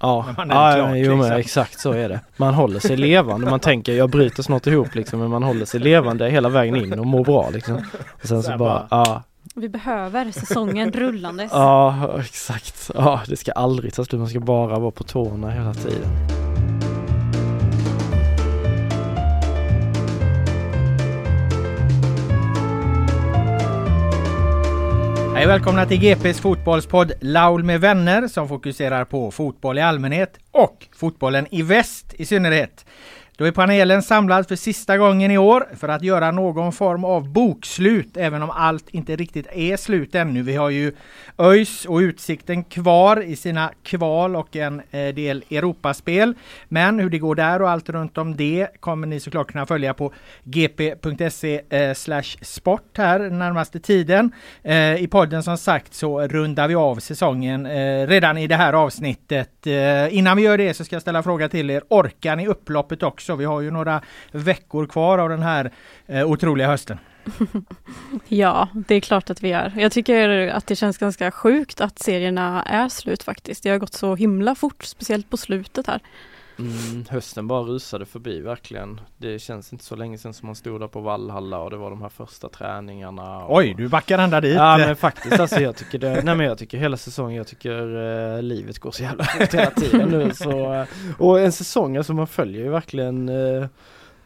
Ja, ja, klart, jo, men liksom. exakt så är det. Man håller sig levande. Man tänker jag bryter snart ihop liksom men man håller sig levande hela vägen in och mår bra liksom. Och sen Så så bara, bara. ja, Vi behöver säsongen rullandes. ja exakt. Ja, det ska aldrig ta slut. Man ska bara vara på tårna hela tiden. Hej välkomna till GPs fotbollspodd Laul med vänner som fokuserar på fotboll i allmänhet och fotbollen i väst i synnerhet. Då är panelen samlad för sista gången i år för att göra någon form av bokslut, även om allt inte riktigt är slut ännu. Vi har ju ÖIS och Utsikten kvar i sina kval och en eh, del Europaspel. Men hur det går där och allt runt om det kommer ni såklart kunna följa på gp.se eh, sport här närmaste tiden. Eh, I podden som sagt så rundar vi av säsongen redan i det här avsnittet. Innan vi gör det så ska jag ställa fråga till er. Orkar ni upploppet också? Vi har ju några veckor kvar av den här eh, otroliga hösten. Ja, det är klart att vi gör. Jag tycker att det känns ganska sjukt att serierna är slut faktiskt. Det har gått så himla fort, speciellt på slutet här. Mm, hösten bara rusade förbi verkligen. Det känns inte så länge sedan som man stod där på Vallhalla och det var de här första träningarna. Och... Oj, du backar ända dit. Ja men faktiskt alltså jag tycker det, nej men jag tycker hela säsongen, jag tycker eh, livet går så jävla fort hela tiden nu så Och en säsong alltså man följer ju verkligen eh,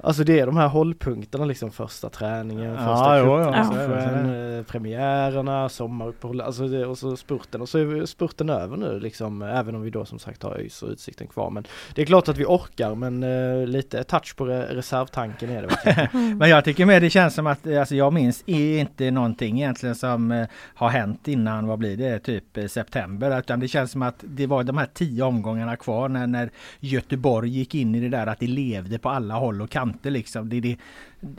Alltså det är de här hållpunkterna liksom första träningen, Ja, första jo, ja, eh, premiärerna, sommaruppehåll, alltså det, och så spurten och så är spurten över nu liksom även om vi då som sagt har ÖIS och Utsikten kvar men Det är klart att vi orkar men eh, lite touch på re- reservtanken är det verkligen. Men jag tycker mer det känns som att, alltså jag minns inte någonting egentligen som eh, har hänt innan, vad blir det, typ september. Utan det känns som att det var de här tio omgångarna kvar när, när Göteborg gick in i det där att det levde på alla håll och kanter liksom. Det, det,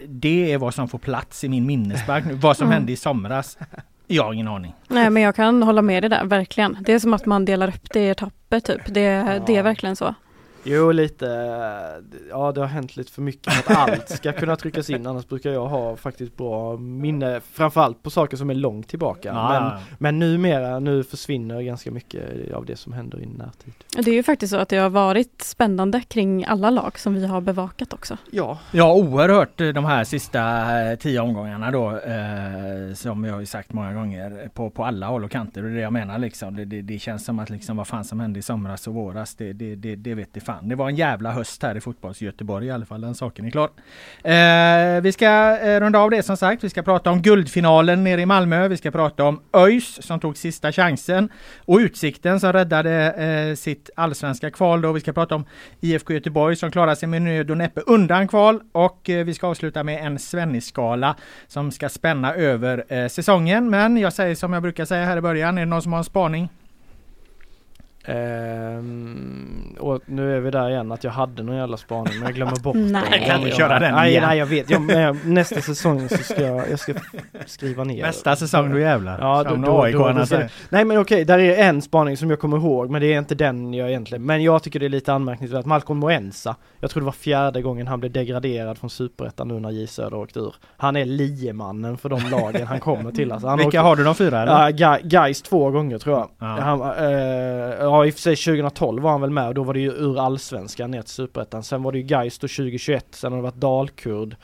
det är vad som får plats i min minnesbank nu. Vad som Mm. hände i somras. Jag har ingen aning. Nej men jag kan hålla med dig där, verkligen. Det är som att man delar upp det i etapper typ. Det, det är verkligen så. Jo lite, eh, ja det har hänt lite för mycket att allt ska kunna tryckas in annars brukar jag ha faktiskt bra minne framförallt på saker som är långt tillbaka. Men, men numera, nu försvinner ganska mycket av det som händer i närtid. Det är ju faktiskt så att det har varit spännande kring alla lag som vi har bevakat också. Ja, Ja, oerhört eh, de här sista eh, tio omgångarna då. Eh, som jag har sagt många gånger. På, på alla håll och kanter. Och det jag menar liksom. Det, det, det känns som att liksom vad fan som hände i somras och våras. Det, det, det, det vet det fan. Det var en jävla höst här i fotbolls Göteborg i alla fall. Den saken är klar. Eh, vi ska eh, runda av det som sagt. Vi ska prata om guldfinalen nere i Malmö. Vi ska prata om ÖIS som tog sista chansen. Och Utsikten som räddade eh, sitt allsvenska kval då. Vi ska prata om IFK Göteborg som klarar sig med nöd och näppe undan kval. Och eh, vi ska avsluta med en Svennis-skala som ska spänna över eh, säsongen. Men jag säger som jag brukar säga här i början. Är det någon som har en spaning? Ehm, och nu är vi där igen att jag hade någon jävla spaning men jag glömmer bort. Nej. Kan vi köra den nej, igen? nej jag vet, jag, nästa säsong så ska jag, jag ska skriva ner Nästa säsong, då jävlar. Ja, då, då, då, då. Nej men okej, där är en spaning som jag kommer ihåg men det är inte den jag egentligen Men jag tycker det är lite anmärkningsvärt, Malcolm Moensa Jag tror det var fjärde gången han blev degraderad från Superettan nu när J Söder åkte ur Han är liemannen för de lagen han kommer till alltså, han Vilka åkte, har du de fyra eller? Ga- Gais två gånger tror jag. Ja. Han, eh, ja i och för sig 2012 var han väl med och då var det ju ur allsvenskan ner till superettan. Sen var det ju Gais då 2021, sen har det varit Dalkurd.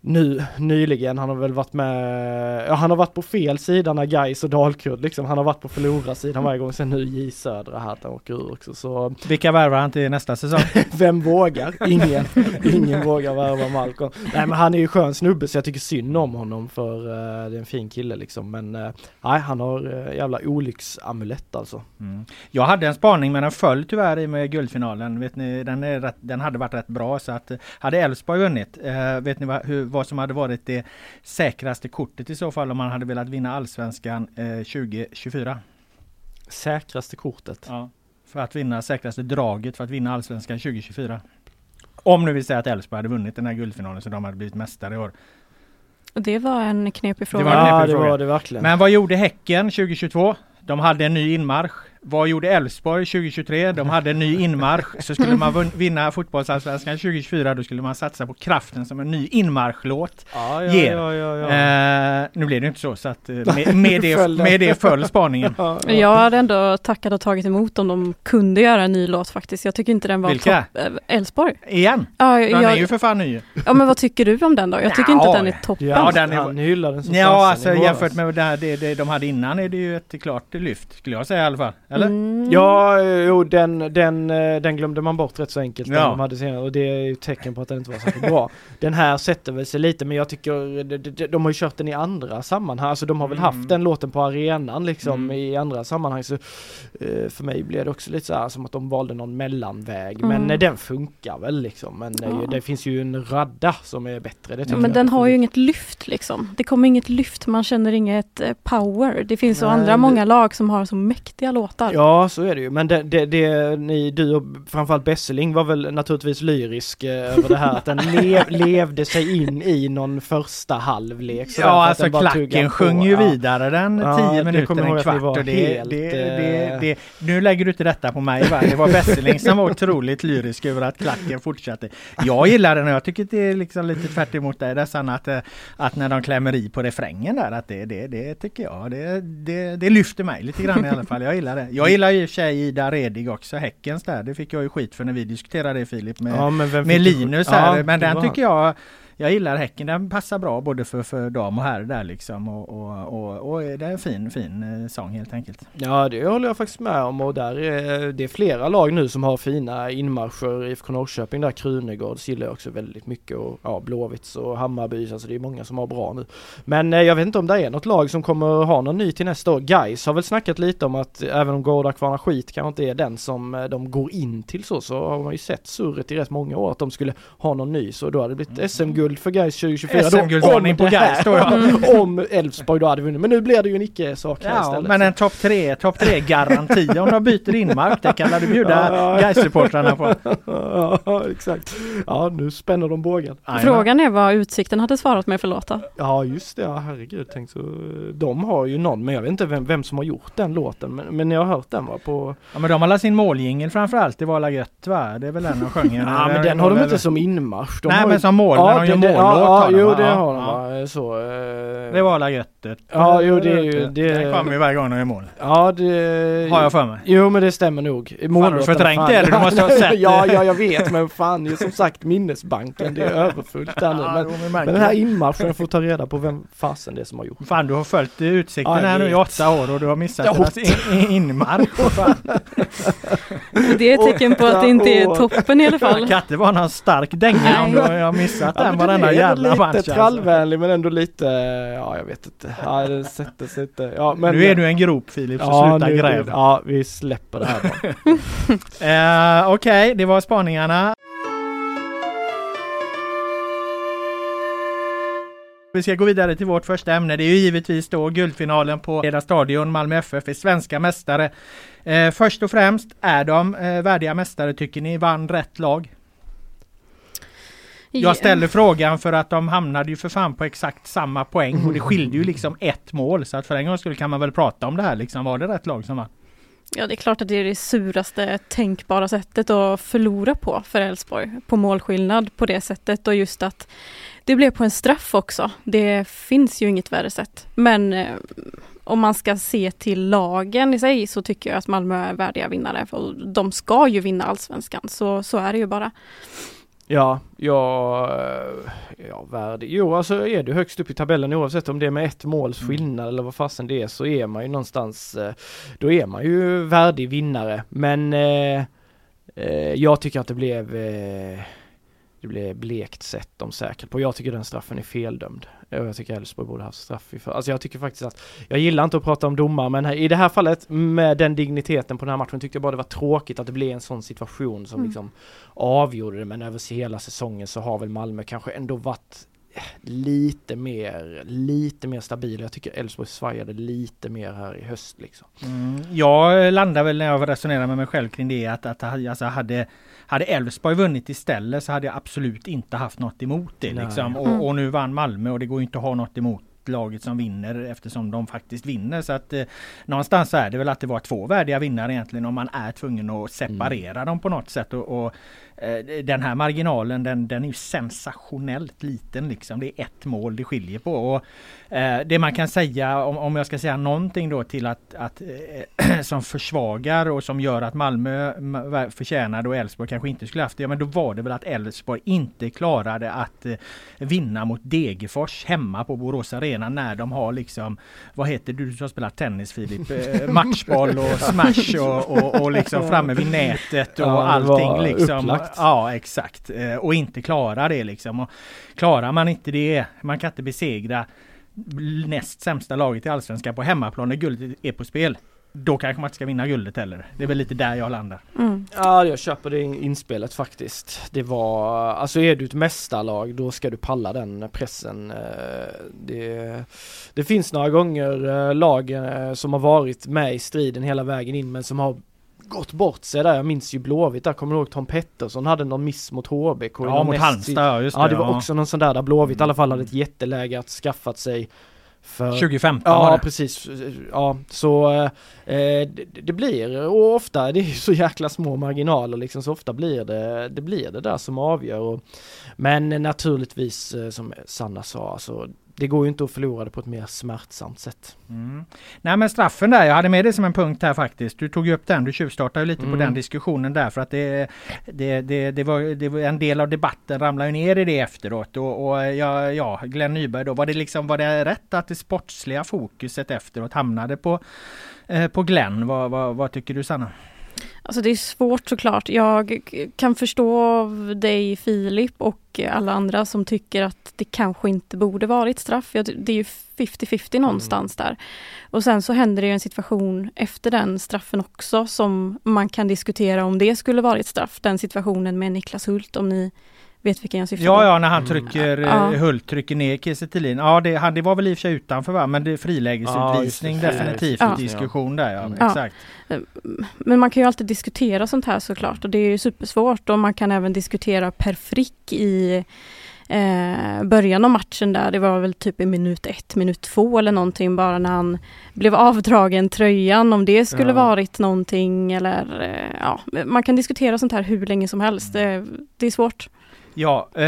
Nu, nyligen, han har väl varit med, ja han har varit på fel sida när Gais och Dalkurd liksom. Han har varit på förlorarsidan varje gång, sen nu J Södra här att han åker ur också. Så Vilka värvar han till nästa säsong? vem vågar? Ingen. Ingen vågar värva Malcolm. Nej men han är ju skön snubbe så jag tycker synd om honom för eh, det är en fin kille liksom. Men eh, nej han har uh, jävla olycksamulett alltså. Mm. Jag hade en spaning men den föll tyvärr i med guldfinalen. Vet ni, den, är rätt, den hade varit rätt bra så att hade Elfsborg vunnit, vet ni vad, hur, vad som hade varit det säkraste kortet i så fall om man hade velat vinna allsvenskan eh, 2024? Säkraste kortet. Ja. för att vinna säkraste draget för att vinna Allsvenskan 2024. Om nu vi säger att Elfsborg hade vunnit den här guldfinalen så de hade blivit mästare i år. Och det var en knepig fråga. Det var en Ja, knepig det fråga. var det verkligen. Men vad gjorde Häcken 2022? De hade en ny inmarsch. Vad gjorde Elfsborg 2023? De hade en ny inmarsch. Så skulle man vinna fotbollsallsvenskan 2024 då skulle man satsa på kraften som en ny inmarschlåt ja, ja, ger. ja, ja, ja. Eh, nu blev det inte så så att eh, med, med, det, det. med det föll spaningen. Jag hade ändå tackat och tagit emot om de kunde göra en ny låt faktiskt. Jag tycker inte den var Vilka? topp. eh, Elfsborg. Igen? Ja, Den är ju jag, för fan ny. ja, men vad tycker du om den då? Jag tycker inte att den är toppen. Ja, den är- han hyllar den som Ja alltså jämfört med det, det, det de hade innan är det ju ett klart lyft skulle jag säga i alla fall. Eller? Mm. Ja, jo den, den, eh, den glömde man bort rätt så enkelt. Den Ja. de hade senare, och det är ju tecken på att den inte var särskilt bra. Den här sätter väl sig lite men jag tycker de, de, de har ju kört den i andra sammanhang. Alltså de har väl Mm. haft den låten på arenan liksom Mm. i andra sammanhang. Så eh, för mig blev det också lite så här som att de valde någon mellanväg. Mm. Men eh, den funkar väl liksom. Men Ja. det finns ju en radda som är bättre. Det Ja, men jag den har ju inget lyft liksom. Det kommer inget lyft, man känner inget eh, power. Det finns så andra det- många lag som har så mäktiga låtar. Ja så är det ju men det, det, det ni, du och framförallt Besseling var väl naturligtvis lyrisk eh, över det här att den le, levde sig in i någon första halvlek. för Ja att alltså klacken sjöng ju vidare den Ja, 10 det minuter, en kvart var och det, helt, det, eh, det, det, Nu lägger du inte detta på mig va? Det var Besseling som var otroligt lyrisk över att klacken fortsatte. Jag gillar den och jag tycker det är liksom lite tvärt emot dig där att, eh, att när de klämmer i på refrängen där att det, det, det tycker jag det, det, det lyfter mig lite grann i alla fall. Jag gillar det. Jag gillar ju i och för sig Ida Redig också, Häckens där. Det fick jag ju skit för när vi diskuterade det Filip med, Ja, med Linus här. Ja, men den var tycker jag jag gillar Häcken, den passar bra både för, för dam och herr där liksom och, och, och, och det är en fin, fin eh, sång helt enkelt. Ja det håller jag faktiskt med om och där är det är flera lag nu som har fina inmarscher. IFK Norrköping där, Krunegårds gillar jag också väldigt mycket och ja, Blåvitts och Hammarbys, alltså det är många som har bra nu. Men eh, jag vet inte om det är något lag som kommer ha någon ny till nästa år. Gais har väl snackat lite om att även om Gårda Kvarna Skit kanske inte är den som eh, de går in till så, så har man ju sett surret i rätt många år att de skulle ha någon ny så då hade det blivit SM-guld för Gais 2024. då, SM-guldvarning om på Gais då, ja. Om Elfsborg då hade vunnit, men nu blir det ju en icke-sak Ja, istället. men en topp tre, topp tre garanti om de byter inmark. Det kan du bjuda Ja, ja. Gais-supportrarna på. ja, exakt. Ja, nu spänner de bågen. Frågan är vad Utsikten hade svarat med för låtar. Ja, just det. Ja, herregud. Tänk så. De har ju någon, men jag vet inte vem, vem som har gjort den låten. Men, men jag har hört den va? På... Ja, men de har sin måljingel framförallt. Det var la gött va? Det är väl den de sjöng? Ja, men den har de inte som inmarsch. De Nej har men ju... som mål, när de mållåt Ja, har de, jo det har de ja. Så. Det var la göttet. Ja, jo, det är ju- det- Den kommer ju varje gång de gör mål. Ja, det... Har jag för mig. Jo men det stämmer nog. har du förträngt det, eller? Du måste ha sett det. Ja, ja jag vet men fan det är som sagt minnesbanken. Det är överfullt där nu. Men, men den här det. inmarschen får ta reda på vem fasen det är som har gjort. Fan du har följt Utsikten Ja, här nu i åtta år och du har missat deras in, in, inmarsch. Fan. Det är ett tecken på att det inte är toppen i alla Det fall. kan inte vara någon stark dänga om du har missat Ja, den varenda jävla lite match. Alltså. trallvänlig men ändå lite, ja jag vet inte. Ja det sätter sig inte. Ja, men, Nu är du en grop Filip, så ja, sluta nu- gräv. Ja vi släpper det här bara. Eh, Okej, det var spaningarna. Vi ska gå vidare till vårt första ämne. Det är ju givetvis då guldfinalen på Heda Stadion. Malmö FF är svenska mästare. Eh, först och främst, är de eh, värdiga mästare tycker ni? Vann rätt lag? Jag ställer frågan för att de hamnade ju för fan på exakt samma poäng och det skilde ju liksom ett mål. Så att för en gång skulle kan man väl prata om det här liksom. Var det rätt lag som vann? Ja, det är klart att det är det suraste tänkbara sättet att förlora på för Elfsborg. På målskillnad på det sättet och just att det blev på en straff också. Det finns ju inget värre sätt. Men eh, om man ska se till lagen i sig så tycker jag att Malmö är värdiga vinnare. För de ska ju vinna allsvenskan, så, så är det ju bara. Ja, ja, ja värdig. Jo alltså är du högst upp i tabellen oavsett om det är med ett måls Mm. skillnad eller vad fasen det är så är man ju någonstans, eh, då är man ju värdig vinnare. Men eh, eh, jag tycker att det blev eh, det blev blekt sett de säkert på. Jag tycker den straffen är feldömd. Och Jag tycker Elfsborg borde haft straff i för. Alltså jag tycker faktiskt att, jag gillar inte att prata om domar men här, i det här fallet med den digniteten på den här matchen tyckte jag bara det var tråkigt att det blev en sån situation som Mm. liksom avgjorde det men över hela säsongen så har väl Malmö kanske ändå varit lite mer, lite mer stabil. Jag tycker Elfsborg svajade lite mer här i höst liksom. Mm, jag landar väl när jag resonerar med mig själv kring det att, att alltså, hade hade Elfsborg vunnit istället så hade jag absolut inte haft något emot det. Liksom. Och, och, nu vann Malmö och det går inte att ha något emot laget som vinner eftersom de faktiskt vinner. Så att eh, någonstans är det väl att det var två värdiga vinnare egentligen om man är tvungen att separera mm. dem på något sätt. Och, och den här marginalen den, den är ju sensationellt liten liksom. Det är ett mål det skiljer på. Och, eh, det man kan säga om, om jag ska säga någonting då till att, att eh, som försvagar och som gör att Malmö förtjänade och Elfsborg kanske inte skulle haft det. Ja, men då var det väl att Elfsborg inte klarade att eh, vinna mot Degerfors hemma på Borås Arena arena när de har liksom, vad heter du som spelar tennis Filip? Eh, matchboll och smash och, och, och liksom framme vid nätet och ja, allting liksom. Upplagt. Ja exakt. Eh, och inte klara det liksom. Och klarar man inte det, man kan inte besegra näst sämsta laget i Allsvenskan på hemmaplan när guldet är på spel då kanske man inte ska vinna guldet heller. Det är väl lite där jag landar. Mm. Ja, jag köper det inspelet faktiskt. Det var, alltså är du ett mästarlag då ska du palla den pressen. Eh, det, det finns några gånger eh, lag som har varit med i striden hela vägen in men som har gått bort sig där. Jag minns ju Blåvitt där, kommer du ihåg Tom Pettersson hade någon miss mot HBK? Ja, mot Halmstad, just det. Ja, det var ja. också någon sån där där Blåvitt mm. i alla fall hade ett jätteläge att skaffat sig för, 2015 Ja var det. precis, ja så eh, det, det, blir och ofta, det är så jäkla små marginaler liksom så ofta blir det, det blir det där som avgör och, Men naturligtvis eh, som Sanna sa alltså det går ju inte att förlora det på ett mer smärtsamt sätt. Mm. Nej men straffen där, jag hade med det som en punkt här faktiskt. Du tog ju upp den, du tjuvstartade lite mm. på den diskussionen där för att det, det, det, det, var, det var en del av debatten ramlade ner i det efteråt. Och, och ja, ja, Glenn Nyberg då, var det liksom var det rätt att det sportsliga fokuset efteråt hamnade på, eh, på Glenn? Vad, vad, vad tycker du Sanna? Alltså det är svårt såklart. Jag kan förstå dig Filip och alla andra som tycker att det kanske inte borde varit straff. Det är ju 50-50 någonstans mm. där. Och sen så händer det en situation efter den straffen också som man kan diskutera om det skulle varit straff. Den situationen med Niklas Hult om ni Vet vilken jag syftar ja, på? Ja, när han mm. trycker, mm. Hult trycker ner Kiese Ja, det, han, det var väl i och för sig utanför va? Men det är frilägesutvisning ja, definitivt ja. diskussion där ja. Mm. Exakt. Eh, men man kan ju alltid diskutera sånt här såklart och det är ju supersvårt och man kan även diskutera per frick i eh, början av matchen där, det var väl typ i minut ett, minut två eller någonting bara när han blev avdragen tröjan, om det skulle ja. varit någonting eller eh, ja, man kan diskutera sånt här hur länge som helst. Det, det är svårt. Ja, eh,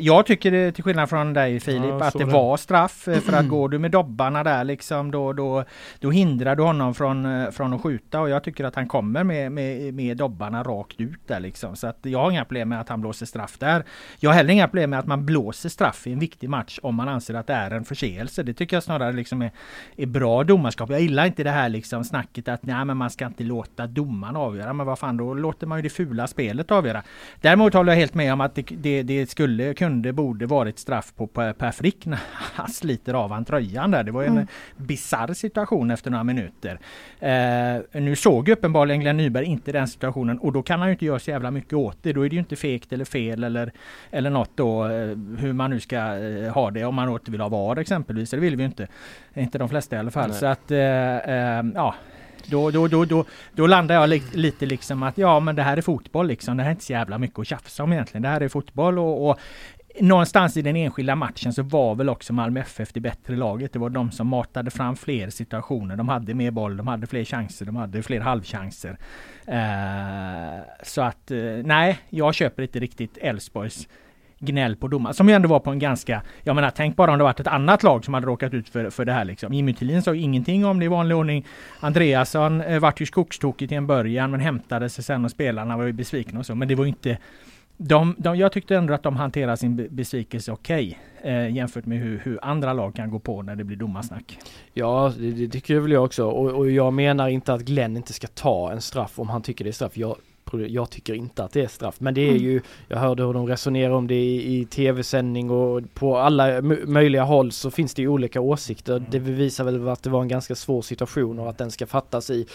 jag tycker det, till skillnad från dig Filip ja, att det, det, var straff. Eh, för att går du med dobbarna där liksom då, då, då hindrar du honom från, eh, från att skjuta. Och jag tycker att han kommer med, med, med dobbarna rakt ut där liksom. Så att jag har inga problem med att han blåser straff där. Jag har heller inga problem med att man blåser straff i en viktig match om man anser att det är en förseelse. Det tycker jag snarare liksom är, är bra domarskap. Jag gillar inte det här liksom snacket att nej men man ska inte låta domaren avgöra. Men vad fan då låter man ju det fula spelet avgöra. Däremot håller jag helt med om att det, det, det skulle, kunde, borde varit straff på Per, Frick när han sliter av han tröjan där. Det var en mm. bizarr situation efter några minuter. Eh, nu såg uppenbarligen Glenn Nyberg inte den situationen och då kan han ju inte göra så jävla mycket åt det. Då är det ju inte fegt eller fel eller, eller något då eh, hur man nu ska eh, ha det om man åter vill ha VAR exempelvis. Det vill vi ju inte. Inte de flesta i alla fall. Nej. Så att eh, eh ja då, då, då, då, då landar jag li lite liksom att ja men det här är fotboll liksom. Det här är inte så jävla mycket att tjafsa om egentligen. Det här är fotboll och, och någonstans i den enskilda matchen så var väl också Malmö FF det bättre laget. Det var de som matade fram fler situationer. De hade mer boll, de hade fler chanser, de hade fler halvchanser. Uh, så att uh, nej, jag köper inte riktigt Elfsborgs gnäll på domaren. Som ju ändå var på en ganska, jag menar tänk bara om det varit ett annat lag som hade råkat ut för, för det här liksom. Jimmy Tillin sa ingenting om det i vanlig ordning. Andreasson eh, vart ju skogstokig till en början men hämtade sig sen och spelarna var ju besvikna och så. Men det var ju inte de, de, jag tyckte ändå att de hanterade sin besvikelse okej okay, eh, jämfört med hur, hur, andra lag kan gå på när det blir domarsnack. Ja, det, det tycker väl jag också och, och, jag menar inte att Glenn inte ska ta en straff om han tycker det är straff. Jag jag tycker inte att det är straff. Men det är Mm. ju, jag hörde hur de resonerar om det i, i tv-sändning och på alla möjliga håll så finns det ju olika åsikter. Det bevisar väl att det var en ganska svår situation och att den ska fattas i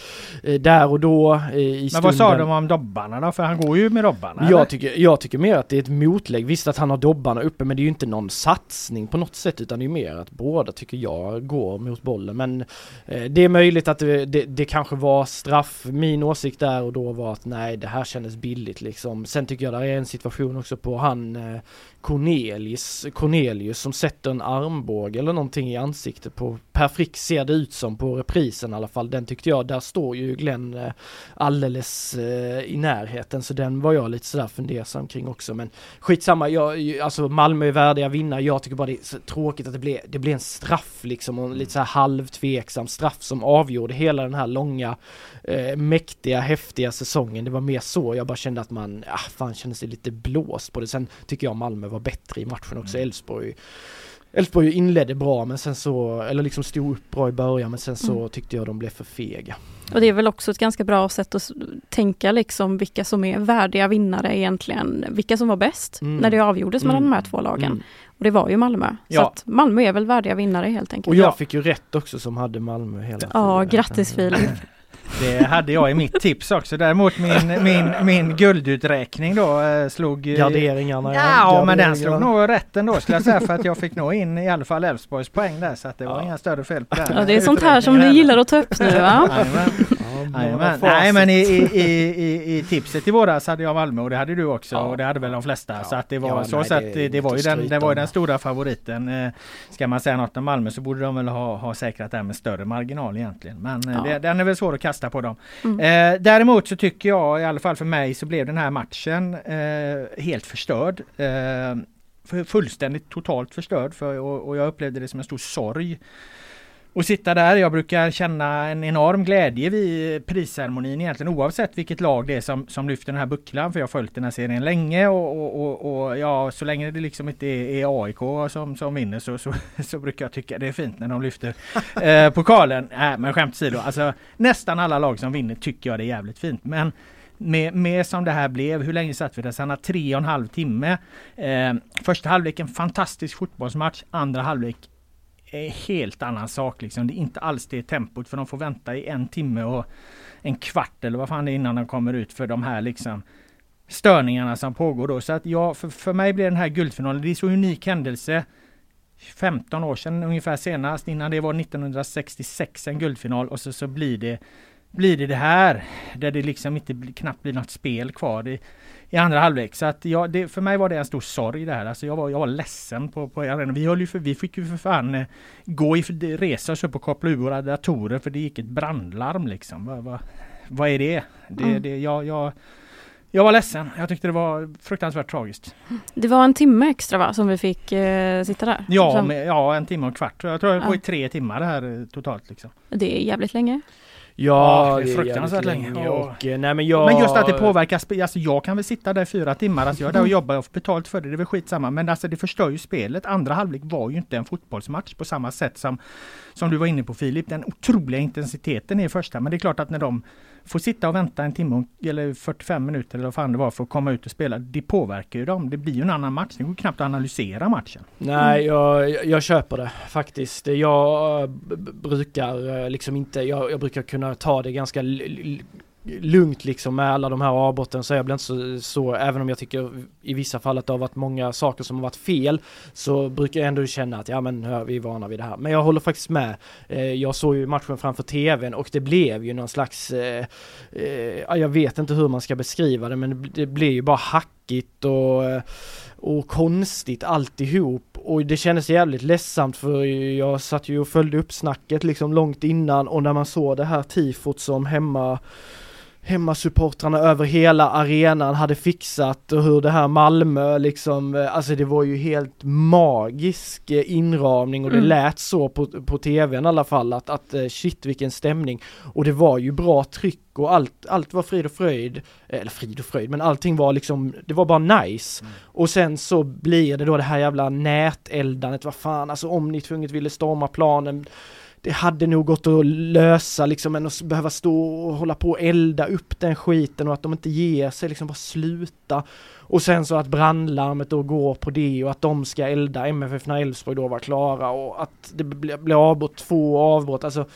eh, där och då eh, i Men stunden. vad sa de om dobbarna då? För han går ju med dobbarna. eller? Jag tycker, jag tycker mer att det är ett motlägg. Visst att han har dobbarna uppe men det är ju inte någon satsning på något sätt utan det är mer att båda tycker jag går mot bollen. Men eh, det är möjligt att det, det, det kanske var straff. Min åsikt där och då var att nej det här kändes billigt liksom. Sen tycker jag det är en situation också på han eh, Cornelis, Cornelius, Cornelius som sätter en armbåge eller någonting i ansiktet på Per Frick ser det ut som på reprisen i alla fall. Den tyckte jag, där står ju Glenn eh, alldeles eh, i närheten så den var jag lite sådär fundersam kring också men skitsamma, jag, alltså Malmö är värdiga vinnare, jag tycker bara det är så tråkigt att det blev, det blev en straff liksom och en lite såhär halvtveksam straff som avgjorde hela den här långa eh, mäktiga, häftiga säsongen. Det var mer så, jag bara kände att man, ah, fan kände sig lite blåst på det. Sen tycker jag Malmö var bättre i matchen också, Elfsborg Elfsborg inledde bra men sen så, eller liksom stod upp bra i början men sen så Mm. tyckte jag de blev för fega. Och det är väl också ett ganska bra sätt att tänka liksom vilka som är värdiga vinnare egentligen, vilka som var bäst Mm. när det avgjordes mellan Mm. de här två lagen. Mm. Och det var ju Malmö. Ja. Så att Malmö är väl värdiga vinnare helt enkelt. Och jag Ja. fick ju rätt också som hade Malmö hela tiden. Ja, grattis Filip. Det hade jag i mitt tips också. Däremot min, min, min gulduträkning då eh, slog... eh, Garderingarna Ja, men den slog nog rätt ändå skulle jag säga för att jag fick nog in i alla fall Elfsborgs poäng där så att det var Ja. inga större fel på den Ja, det är sånt här som du gillar att ta upp nu va? Jajamän. Ja, Nej men i, i, i, i, tipset i våras hade jag Malmö och det hade du också Ja. och det hade väl de flesta. Ja. Så att det var Ja, så nej, sett, det det, var ju den, det var den stora favoriten. Eh, Ska man säga något om Malmö så borde de väl ha, ha säkrat det här med större marginal egentligen. Men eh, Ja. det, den är väl svår att kasta på dem. Mm. Eh, däremot så tycker jag, i alla fall för mig, så blev den här matchen eh, helt förstörd. Eh, för- fullständigt totalt förstörd för, och, och jag upplevde det som en stor sorg. Att sitta där, jag brukar känna en enorm glädje vid prisceremonin egentligen oavsett vilket lag det är som, som lyfter den här bucklan. För jag har följt den här serien länge och, och, och, och ja, så länge det liksom inte är, AIK som, som vinner så, så, så brukar jag tycka det är fint när de lyfter eh, pokalen. Nej men skämt åsido, alltså nästan alla lag som vinner tycker jag det är jävligt fint. Men med, med som det här blev, hur länge satt vi där? Sanna tre och en halv timme. Eh, första halvlek en fantastisk fotbollsmatch, andra halvlek en helt annan sak liksom. Det är inte alls det tempot för de får vänta i en timme och en kvart eller vad fan det är innan de kommer ut för de här liksom störningarna som pågår då. Så att ja, för, för mig blir den här guldfinalen, det är så unik händelse. 15 år sedan ungefär senast, innan det var 1966 en guldfinal och så, så blir det blir det det här där det liksom inte knappt blir något spel kvar Det, i andra halvlek. Så att ja, det, för mig var det en stor sorg det här. Alltså jag var, jag var ledsen på, på arenan. Vi, höll ju för, vi fick ju för fan eh, gå i, resa oss upp och koppla ur våra datorer för det gick ett brandlarm liksom. Vad, vad, vad är det? det, Mm. det jag, jag, jag var ledsen. Jag tyckte det var fruktansvärt tragiskt. Det var en timme extra va, som vi fick eh, sitta där? Ja, med, ja en timme och en kvart. Jag tror det var i Ja. tre timmar det här eh, totalt. Liksom. Det är jävligt länge. Ja, det är fruktansvärt jävligt länge. Och, eh, nej men jag... Men just att det påverkar, spe- alltså jag kan väl sitta där i fyra timmar, alltså jag är där och jobbar och får betalt för det, det är väl skitsamma. Men alltså det förstör ju spelet. Andra halvlek var ju inte en fotbollsmatch på samma sätt som, som du var inne på Filip. Den otroliga intensiteten i första, men det är klart att när de får sitta och vänta en timme eller 45 minuter eller vad fan det var för att komma ut och spela, det påverkar ju dem. Det blir ju en annan match. Det går knappt att analysera matchen. Nej, jag, jag- jag köper det faktiskt. Jag eh, brukar eh, liksom inte, jag, jag brukar kunna ta det ganska lugnt liksom med alla de här avbrotten så jag blir inte så, så, även om jag tycker i vissa fall att det har varit många saker som har varit fel så brukar jag ändå känna att ja men vi är vana vid det här. Men jag håller faktiskt med. Eh, jag såg ju matchen framför tvn och det blev ju någon slags, eh, eh, ja, jag vet inte hur man ska beskriva det men det, det blev ju bara hackigt och eh, och konstigt alltihop och det kändes jävligt ledsamt för jag satt ju och följde upp snacket liksom långt innan och när man såg det här tifot som hemma hemmasupportrarna över hela arenan hade fixat och hur det här Malmö liksom, eh, alltså det var ju helt magisk eh, inramning och det Mm. lät så på, på tvn i alla fall att, att eh, shit vilken stämning. Och det var ju bra tryck och allt, allt var frid och fröjd, eller frid och fröjd men allting var liksom, det var bara nice. Och sen så blir det då det här jävla näteldandet, vad fan alltså om ni tvunget ville storma planen det hade nog gått att lösa liksom, än att behöva stå och hålla på och elda upp den skiten och att de inte ger sig, liksom bara sluta. Och sen så att brandlarmet då går på det och att de ska elda MFF när Elfsborg då var klara och att det blir avbrott, två avbrott, alltså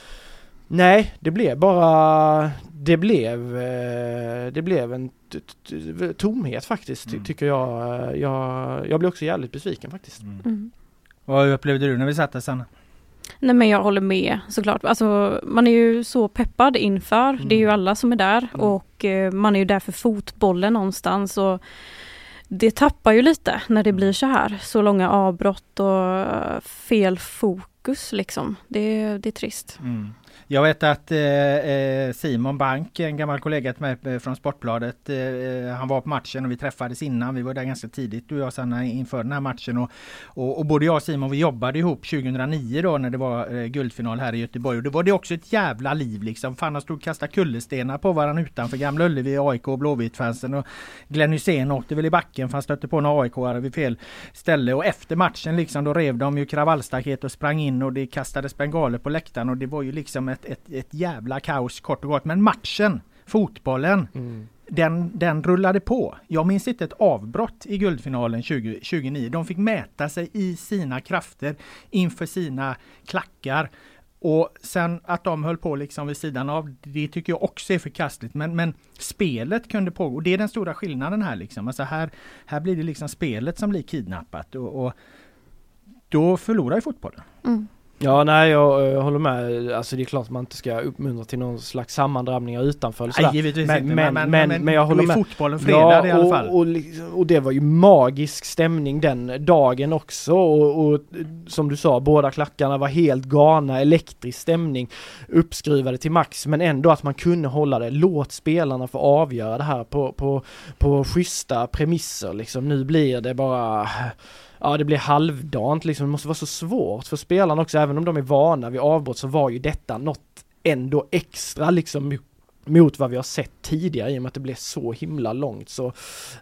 Nej, det blev bara, det blev, eh, det blev en tomhet faktiskt, mm. tycker jag. jag. Jag blev också jävligt besviken faktiskt. Mm. Mm. Vad upplevde du när vi satt där Sanna? Nej men jag håller med såklart. Alltså man är ju så peppad inför. Mm. Det är ju mm. alla som är där mm. och eh, man är ju där för fotbollen någonstans. Och det tappar ju lite när det blir så här. Så långa avbrott och fel fokus liksom. Det, det är trist. Mm. Jag vet att eh, eh, Simon Bank, en gammal kollega till mig eh, från Sportbladet, eh, eh, han var på matchen och vi träffades innan. Vi var där ganska tidigt du och jag Sanna inför den här matchen. Och, och, och, både jag och Simon vi jobbade ihop 2009 då när det var eh, guldfinal här i Göteborg. Och då var det också ett jävla liv liksom. Fan de stod och kastade kullerstenar på varandra utanför Gamla Ullevi, AIK och Blåvitt-fansen. Och Glenn Hysén åkte väl i backen för han stötte på en aik vid fel ställe. Och efter matchen liksom då rev de ju kravallstaket och sprang in och det kastades bengaler på läktaren och det var ju liksom ett ett, ett, jävla kaos kort och gott. Men matchen, fotbollen, mm. den, den rullade på. Jag minns inte ett avbrott i guldfinalen 20, 2009. De fick mäta sig i sina krafter inför sina klackar. Och sen att de höll på liksom vid sidan av, det tycker jag också är förkastligt. Men, men spelet kunde pågå. Det är den stora skillnaden här liksom. Alltså här, här blir det liksom spelet som blir kidnappat. Och, och då förlorar ju fotbollen. Mm. Ja, nej jag, jag håller med. Alltså det är klart att man inte ska uppmuntra till någon slags sammandrabbningar utanför. Nej, givetvis men, inte. Men, men, men, men, men jag håller med. fotbollen fredad ja, i alla fall. Och, och, och, det var ju magisk stämning den dagen också. Och, och som du sa, båda klackarna var helt galna, elektrisk stämning, uppskruvade till max. Men ändå att man kunde hålla det. Låt spelarna få avgöra det här på, på, på schyssta premisser liksom. Nu blir det bara ja det blir halvdant liksom, det måste vara så svårt för spelarna också, även om de är vana vid avbrott så var ju detta något ändå extra liksom mot vad vi har sett tidigare i och med att det blev så himla långt så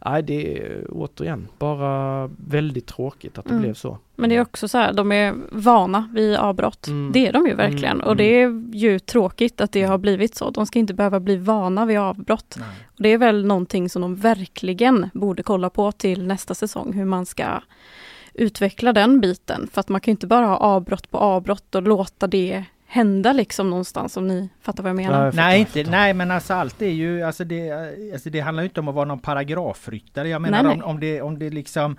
nej det är återigen bara väldigt tråkigt att det mm. blev så. Men det är också så här, de är vana vid avbrott. Mm. Det är de ju verkligen mm. och det mm. är ju tråkigt att det har blivit så. De ska inte behöva bli vana vid avbrott. Och det är väl någonting som de verkligen borde kolla på till nästa säsong, hur man ska utveckla den biten. För att man kan inte bara ha avbrott på avbrott och låta det hända liksom någonstans om ni fattar vad jag menar. Jag nej, inte, nej men alltså allt är ju, alltså det, alltså det handlar inte om att vara någon paragrafryttare. Jag menar nej, nej. Om, om, det, om det liksom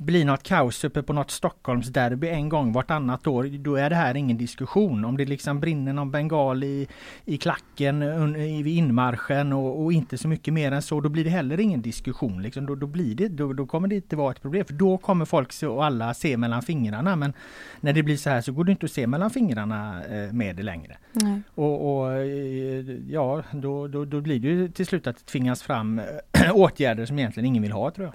blir något kaos uppe på något Stockholmsderby en gång vartannat år, då är det här ingen diskussion. Om det liksom brinner någon bengal i, i klacken vid inmarschen och, och, inte så mycket mer än så, då blir det heller ingen diskussion. Liksom. Då, då, blir det, då, då kommer det inte vara ett problem, för då kommer folk och alla se mellan fingrarna. Men när det blir så här så går det inte att se mellan fingrarna eh, med det längre. Mm. Och, och, eh, ja, då, då, då blir det till slut att det tvingas fram åtgärder som egentligen ingen vill ha tror jag.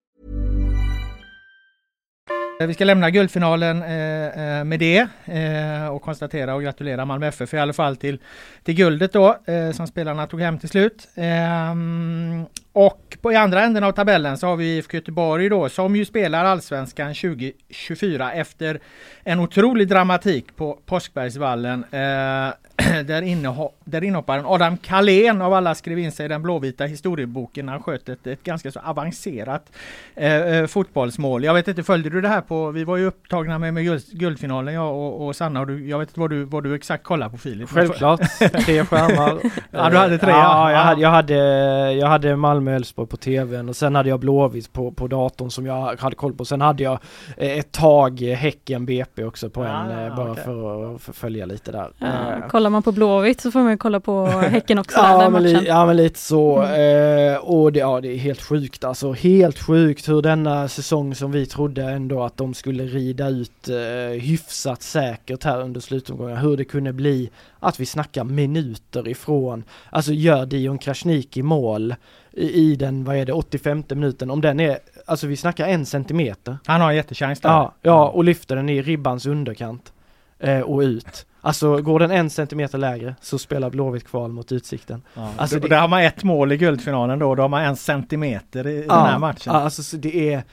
Eh, vi ska lämna guldfinalen eh, eh, med det eh, och konstatera och gratulera Malmö FF i alla fall till, till guldet då eh, som spelarna tog hem till slut. Ehm, och på i andra änden av tabellen så har vi IFK Göteborg då som ju spelar Allsvenskan 2024 efter en otrolig dramatik på Påskbergsvallen. Eh, där, inneho där inhopparen Adam Kalén av alla skrev in sig i den blåvita historieboken. Han sköt ett, ett ganska så avancerat eh, eh, fotbollsmål. Jag vet inte, följde du det här på, vi var ju upptagna med, med guld, guldfinalen jag och, och Sanna och du, jag vet inte vad du, vad du exakt kollar på Filip? Självklart, tre skärmar. ja du hade tre? Ja, ja. Jag, hade, jag hade, jag hade Malmö Malmö och Elfsborg på tvn och sen hade jag Blåvitt på, på datorn som jag hade koll på. Sen hade jag eh, ett tag Häcken BP också på en, Ah, eh, bara okej. för att följa lite där. Ja, Eh, kollar man på Blåvitt så får man ju kolla på Häcken också, Ja men, li, ja men lite så. Mm. Eh, och det, ja, det är helt sjukt alltså. Helt sjukt hur denna säsong som vi trodde ändå att de skulle rida ut eh, hyfsat säkert här under slutomgången. Hur det kunde bli att vi snackar minuter ifrån. Alltså gör Dion Krasniqi mål i, i den, vad är det, 85 minuten. Om den är, alltså vi snackar en centimeter. Han har en jättechans där. Ja, ja och lyfter den i ribbans underkant. Eh, och ut. Alltså går den en centimeter lägre så spelar Blåvitt kval mot Utsikten. Ja. Alltså, Då- det- Där har man ett mål i guldfinalen då, då har man en centimeter i, i den här matchen. Ja, alltså så det är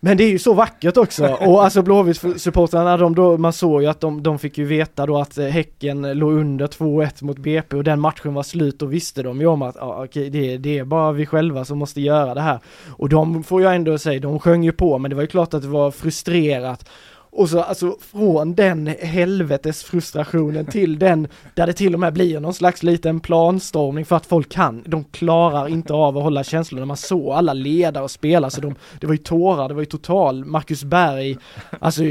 men det är ju så vackert också och alltså Blåvitt-supportrarna de då, man såg ju att de, de fick ju veta då att eh, Häcken låg under 2-1 mot BP och den matchen var slut och visste de ju om att ja, okej, det, det är bara vi själva som måste göra det här. Och de får jag ändå säga, de sjöng ju på men det var ju klart att det var frustrerat och så alltså från den helvetes frustrationen till den där det till och med blir någon slags liten planstormning för att folk kan, de klarar inte av att hålla känslorna. Man såg alla ledare och spela så de, det var ju tårar, det var ju total, Marcus Berg, alltså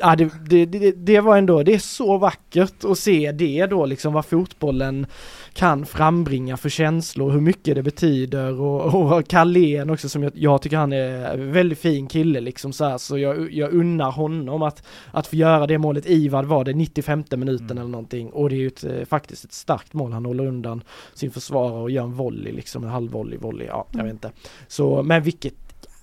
Ja, det, det, det, det var ändå, det är så vackert att se det då liksom vad fotbollen kan frambringa för känslor, hur mycket det betyder och, och Carlén också som jag, jag tycker han är väldigt fin kille liksom så här, så jag, jag unnar honom att, att få göra det målet i, vad var det, 95 minuten Mm. eller någonting och det är ju ett, eh, faktiskt ett starkt mål, han håller undan sin försvarare och gör en volley liksom, en halv volley, volley, ja jag vet inte. Så, men vilket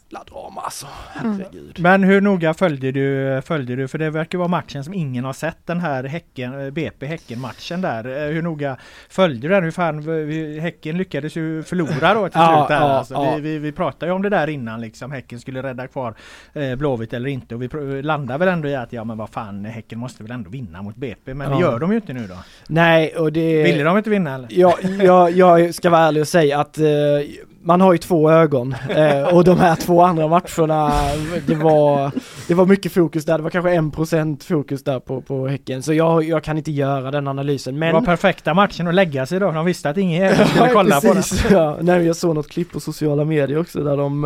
jävla drama alltså, Mm. Men hur noga följde du, följde du, för det verkar vara matchen som ingen har sett, den här häcken, BP Häcken-matchen där. Eh, Hur noga följde du den? Hur fan, Häcken lyckades ju förlora då till Ja, slut där. ja, alltså. ja. Vi, vi, vi pratade ju om det där innan liksom, Häcken skulle rädda kvar eh, Blåvitt eller inte och vi pr- landade väl ändå i att ja men vad fan, Häcken måste väl ändå vinna mot BP, men det gör de ju inte nu då. Nej, och det... Ville de inte vinna eller? Ja, jag, jag ska vara ärlig och säga att eh, man har ju två ögon eh, och de här två andra matcherna, det var, det var mycket fokus där, det var kanske en procent fokus där på, på Häcken, så jag, jag kan inte göra den analysen. Men Det var perfekta matchen att lägga sig då, de visste att ingen skulle kolla på den. precis, ja. Nej, jag såg något klipp på sociala medier också där de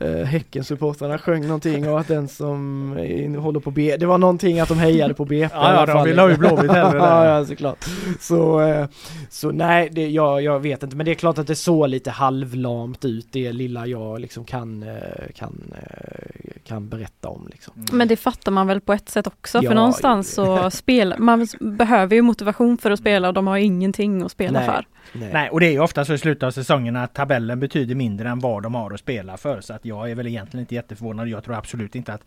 eh, Häcken-supportrarna sjöng någonting och att den som eh, håller på B, det var någonting att de hejade på BP Ja, ja, de ville ha ju Blåvitt hellre ja, ja, såklart. Så, eh, så nej, det, jag, jag vet inte, men det är klart att det såg lite halvlamt ut, det lilla jag liksom kan, eh, kan, eh, kan berätta om liksom. Men det fattar man väl på ett sätt också, Ja, för någonstans så spelar man behöver ju motivation för att spela och de har ingenting att spela Nej. för. Nej, och det är ju ofta så i slutet av säsongen att tabellen betyder mindre än vad de har att spela för. Så att jag är väl egentligen inte jätteförvånad. Jag tror absolut inte att,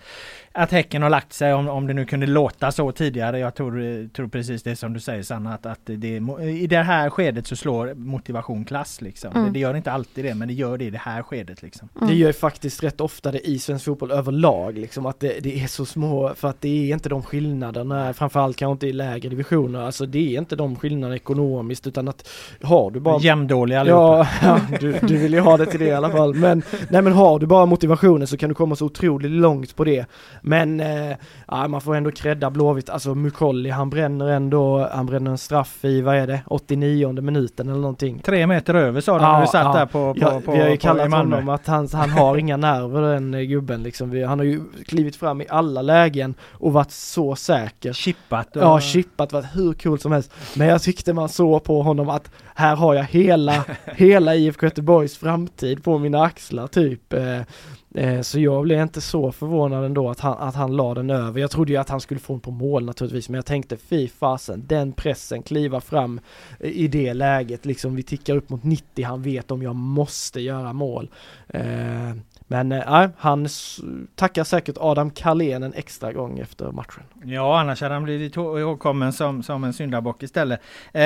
att Häcken har lagt sig, om, om det nu kunde låta så tidigare. Jag tror, tror precis det som du säger Sanna, att, att det, i det här skedet så slår motivation klass. Liksom. Mm. Det, det gör inte alltid det, men det gör det i det här skedet. Liksom. Mm. Det gör ju faktiskt rätt ofta det i svensk fotboll överlag liksom att det, det är så små, för att det är inte de skillnaderna, framförallt kanske inte i lägre divisioner, alltså det är inte de skillnaderna ekonomiskt utan att har du bara Jämndåliga allihopa. Ja, ja du, du vill ju ha det till det i alla fall. Men, nej men har du bara motivationen så kan du komma så otroligt långt på det. Men, eh, ja, man får ändå credda Blåvitt, alltså Mukolli han bränner ändå, han bränner en straff i, vad är det, 89 minuten eller någonting. Tre meter över sa de Ja, när vi satt ja. där på, på, Ja, på, vi har ju på, kallat honom att han, han har inga nerver den gubben liksom. Vi, han har ju klivit fram i alla lägen och varit så säker. Chippat. Och, Ja, chippat varit hur coolt som helst. Men jag tyckte man såg på honom att här har jag hela, hela IFK Göteborgs framtid på mina axlar typ. Eh, eh, så jag blev inte så förvånad ändå att han, att han la den över. Jag trodde ju att han skulle få den på mål naturligtvis, men jag tänkte fy fasen, den pressen, kliva fram eh, i det läget, liksom vi tickar upp mot 90, han vet om jag måste göra mål. Men eh, äh, nej, han tackar säkert Adam Carlén en extra gång efter matchen. Ja, annars hade han blivit ihågkommen som, som en syndabock istället. Eh,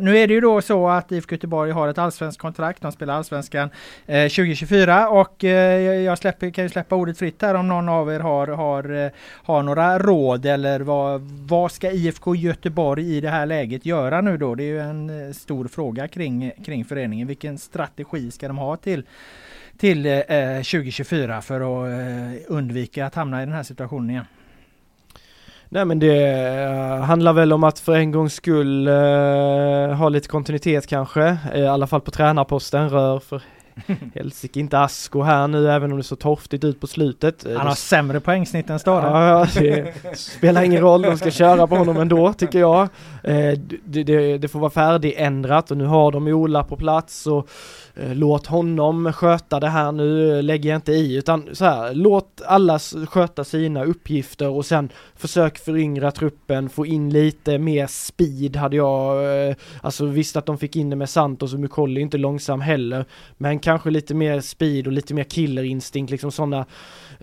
nu är det ju då så att IFK Göteborg har ett allsvenskt kontrakt. De spelar allsvenskan eh, 2024 och eh, jag släpper, kan ju släppa ordet fritt här om någon av er har, har, eh, har några råd eller vad, vad ska IFK Göteborg i det här läget göra nu då? Det är ju en eh, stor fråga kring, kring föreningen. Vilken strategi ska de ha till till eh, eh 2024 för att eh, undvika att hamna i den här situationen igen. Nej men det eh, handlar väl om att för en gångs skull eh, ha lite kontinuitet kanske, eh, i alla fall på tränarposten, rör för helsike inte Asko här nu även om det så torftigt ut på slutet. Han har sämre poängsnitt än Stare. Ja, det spelar ingen roll, de ska köra på honom ändå tycker jag. Eh, det, det, det får vara färdigändrat och nu har de Ola på plats och Eh, låt honom sköta det här nu, lägger jag inte i, utan så här, låt alla sköta sina uppgifter och sen försök föryngra truppen, få in lite mer speed hade jag, eh, alltså visst att de fick in det med Santos och Mukolli inte långsam heller, men kanske lite mer speed och lite mer killerinstinkt, liksom sådana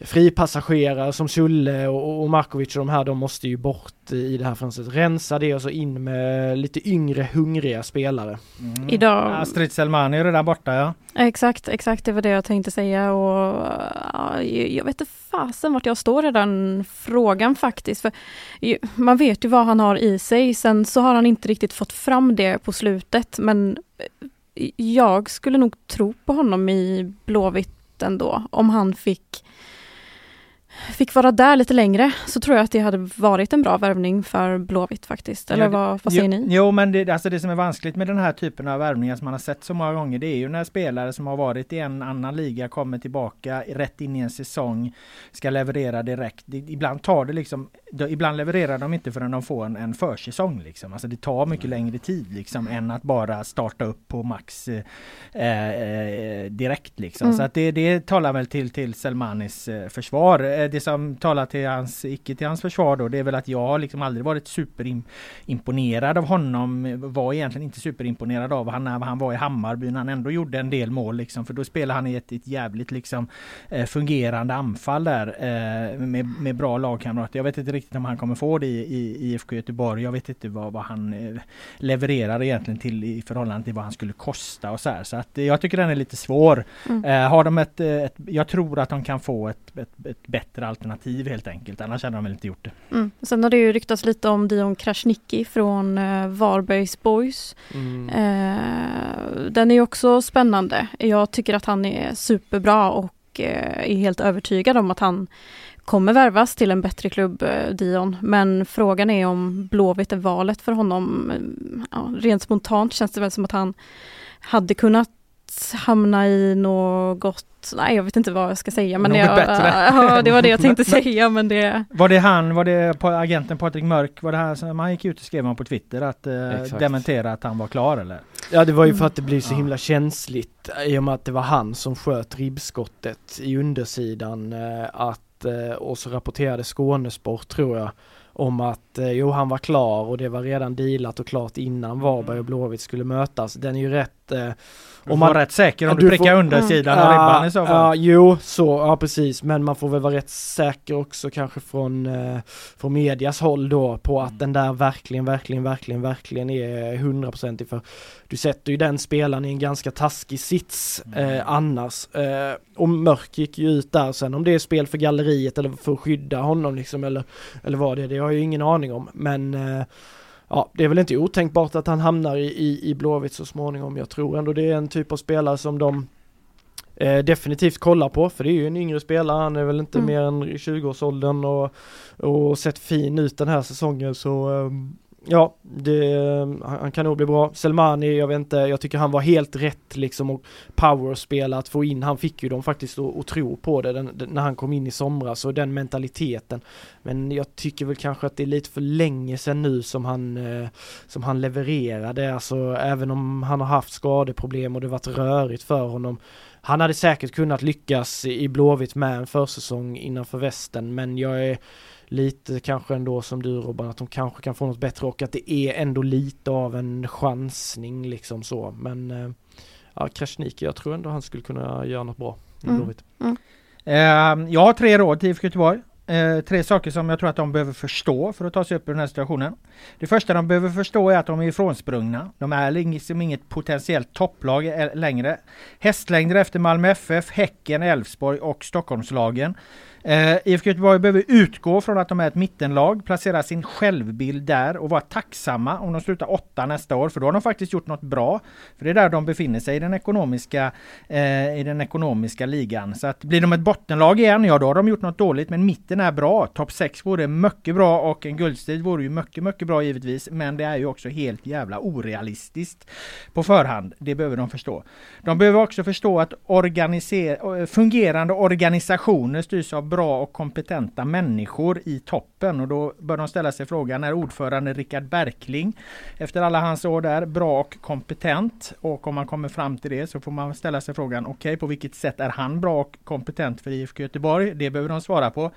fripassagerare som Sulle och, och Markovic och de här, de måste ju bort i det här fönstret. Rensa det och så in med lite yngre, hungriga spelare. Mm. Idag... Astrid Selmani är redan borta ja. Exakt, exakt det var det jag tänkte säga och ja, jag vet inte fasen vart jag står i den frågan faktiskt. För man vet ju vad han har i sig, sen så har han inte riktigt fått fram det på slutet men jag skulle nog tro på honom i Blåvitt ändå om han fick fick vara där lite längre så tror jag att det hade varit en bra värvning för Blåvitt faktiskt. Eller ja, vad, vad säger jo, ni? Jo, men det, alltså det som är vanskligt med den här typen av värvningar som man har sett så många gånger, det är ju när spelare som har varit i en annan liga kommer tillbaka rätt in i en säsong, ska leverera direkt. Det, ibland tar det liksom, ibland levererar de inte förrän de får en, en försäsong liksom. Alltså det tar mycket längre tid liksom än att bara starta upp på max eh, eh, direkt liksom. Mm. Så att det, det talar väl till, till Selmanis eh, försvar. Eh, det som talar till hans, icke till hans försvar då, det är väl att jag har liksom aldrig varit superimponerad av honom. Var egentligen inte superimponerad av han när han var i Hammarby, när han ändå gjorde en del mål liksom. För då spelade han i ett, ett jävligt liksom eh, fungerande anfall där eh, med, med bra lagkamrater. Jag vet inte riktigt om han kommer få det i, i IFK Göteborg. Jag vet inte vad, vad han eh, levererar egentligen till i förhållande till vad han skulle kosta och så här. Så att jag tycker den är lite svår. Mm. har de ett, ett, jag tror att de kan få ett, ett, ett bättre alternativ helt enkelt. Annars hade de väl inte gjort det. Mm. Sen har det ju ryktats lite om Dion Krasniqi från eh, Varbergs Boys. Mm. Eh, den är också spännande. Jag tycker att han är superbra och eh, är helt övertygad om att han kommer värvas till en bättre klubb, eh, Dion. Men frågan är om Blåvitt är valet för honom. Ja, rent spontant känns det väl som att han hade kunnat hamna i något nej jag vet inte vad jag ska säga men Något jag, bättre. ja, det var det jag tänkte säga men det Var det han, var det agenten Patrik Mörk, var det här som han gick ut och skrev på Twitter att eh, dementera att han var klar eller? Ja det var ju för att det blir så himla känsligt i och med att det var han som sköt ribbskottet i undersidan eh, att eh, och så rapporterade Skånesport tror jag om att eh, jo han var klar och det var redan dealat och klart innan Varberg och Blåvitt skulle mötas. Den är ju rätt eh, du om man, rätt säker om du, du prickar får, undersidan mm, av ribban i så fall. Ja, jo, så, ja precis. Men man får väl vara rätt säker också kanske från, eh, från medias håll då på att mm. den där verkligen, verkligen, verkligen, verkligen är hundraprocentig. För du sätter ju den spelaren i en ganska taskig sits mm. eh, annars. Eh, och Mörk gick ju ut där sen om det är spel för galleriet eller för att skydda honom liksom eller, eller vad det är, det har jag ju ingen aning om. Men eh, ja, det är väl inte otänkbart att han hamnar i, i, i Blåvitt så småningom. Jag tror ändå det är en typ av spelare som de eh, definitivt kollar på, för det är ju en yngre spelare, han är väl inte mm. mer än 20-årsåldern och, och sett fin ut den här säsongen så eh, Ja, det, han kan nog bli bra. Selmani, jag vet inte, jag tycker han var helt rätt liksom och powerspela att få in, han fick ju dem faktiskt att, tro på det den, den, när han kom in i somras och den mentaliteten. Men jag tycker väl kanske att det är lite för länge sedan nu som han, eh, som han levererade, alltså även om han har haft skadeproblem och det varit rörigt för honom. Han hade säkert kunnat lyckas i Blåvitt med en försäsong innanför västen, men jag är lite kanske ändå som du Robban, att de kanske kan få något bättre och att det är ändå lite av en chansning liksom så. Men eh, ja, Krasniqi, jag tror ändå han skulle kunna göra något bra i mm. Mm. Uh, jag har tre råd till IFK Göteborg. Uh, tre saker som jag tror att de behöver förstå för att ta sig upp ur den här situationen. Det första de behöver förstå är att de är ifrånsprungna. De är liksom inget potentiellt topplag längre. Hästlängder efter Malmö FF, Häcken, Elfsborg och Stockholmslagen. Eh, IFK Göteborg behöver utgå från att de är ett mittenlag, placera sin självbild där och vara tacksamma om de slutar åtta nästa år, för då har de faktiskt gjort något bra. För det är där de befinner sig i den ekonomiska, eh, i den ekonomiska ligan. Så att blir de ett bottenlag igen, ja då har de gjort något dåligt, men mitten är bra. Topp 6 vore mycket bra och en guldstrid vore ju mycket, mycket bra givetvis, men det är ju också helt jävla orealistiskt på förhand. Det behöver de förstå. De behöver också förstå att organiser eh, fungerande organisationer styrs av bra och kompetenta människor i toppen och då bör de ställa sig frågan, är ordförande Rickard Berkling efter alla hans år där bra och kompetent? Och om man kommer fram till det så får man ställa sig frågan, okej okay, på vilket sätt är han bra och kompetent för IFK Göteborg? Det behöver de svara på.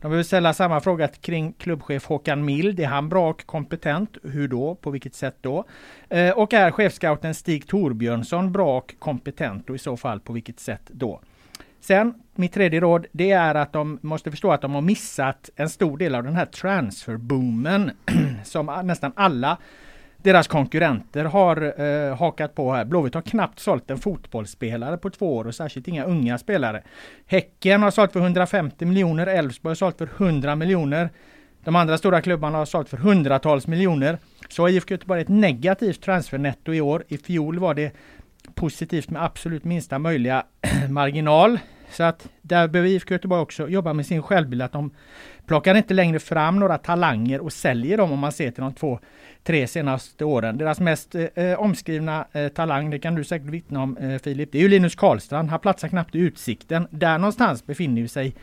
De behöver ställa samma fråga kring klubbchef Håkan Mild. Är han bra och kompetent? Hur då? På vilket sätt då? Eh, och är chefscouten Stig Torbjörnsson bra och kompetent och i så fall på vilket sätt då? Sen, mitt tredje råd, det är att de måste förstå att de har missat en stor del av den här transferboomen som nästan alla deras konkurrenter har eh, hakat på här. Blåvitt har knappt sålt en fotbollsspelare på två år och särskilt inga unga spelare. Häcken har sålt för 150 miljoner, Elfsborg har sålt för 100 miljoner. De andra stora klubbarna har sålt för hundratals miljoner. Så IFK Göteborg ett negativt transfernetto i år. I fjol var det positivt med absolut minsta möjliga marginal. Så att där behöver IFK Göteborg också jobba med sin självbild. Att de plockar inte längre fram några talanger och säljer dem om man ser till de två, tre senaste åren. Deras mest eh, eh omskrivna eh, talang, det kan du säkert vittna om eh, Filip, det är ju Linus Karlstrand. Han platsar knappt i Utsikten. Där någonstans befinner sig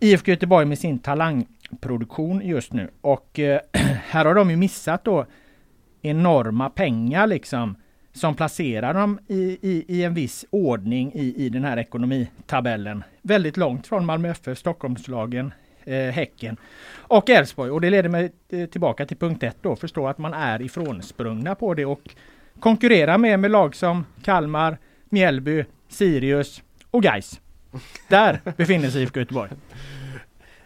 IFK Göteborg med sin talangproduktion just nu. Och eh, här har de ju missat då enorma pengar liksom som placerar dem i, i, i en viss ordning i, i den här ekonomitabellen. Väldigt långt från Malmö FF, Stockholmslagen, eh, Häcken och Elfsborg. Och det leder mig eh, tillbaka till punkt ett då, förstå att man är ifrånsprungna på det och konkurrera med, med lag som Kalmar, Mjällby, Sirius och Gais. Där befinner sig IFK Göteborg.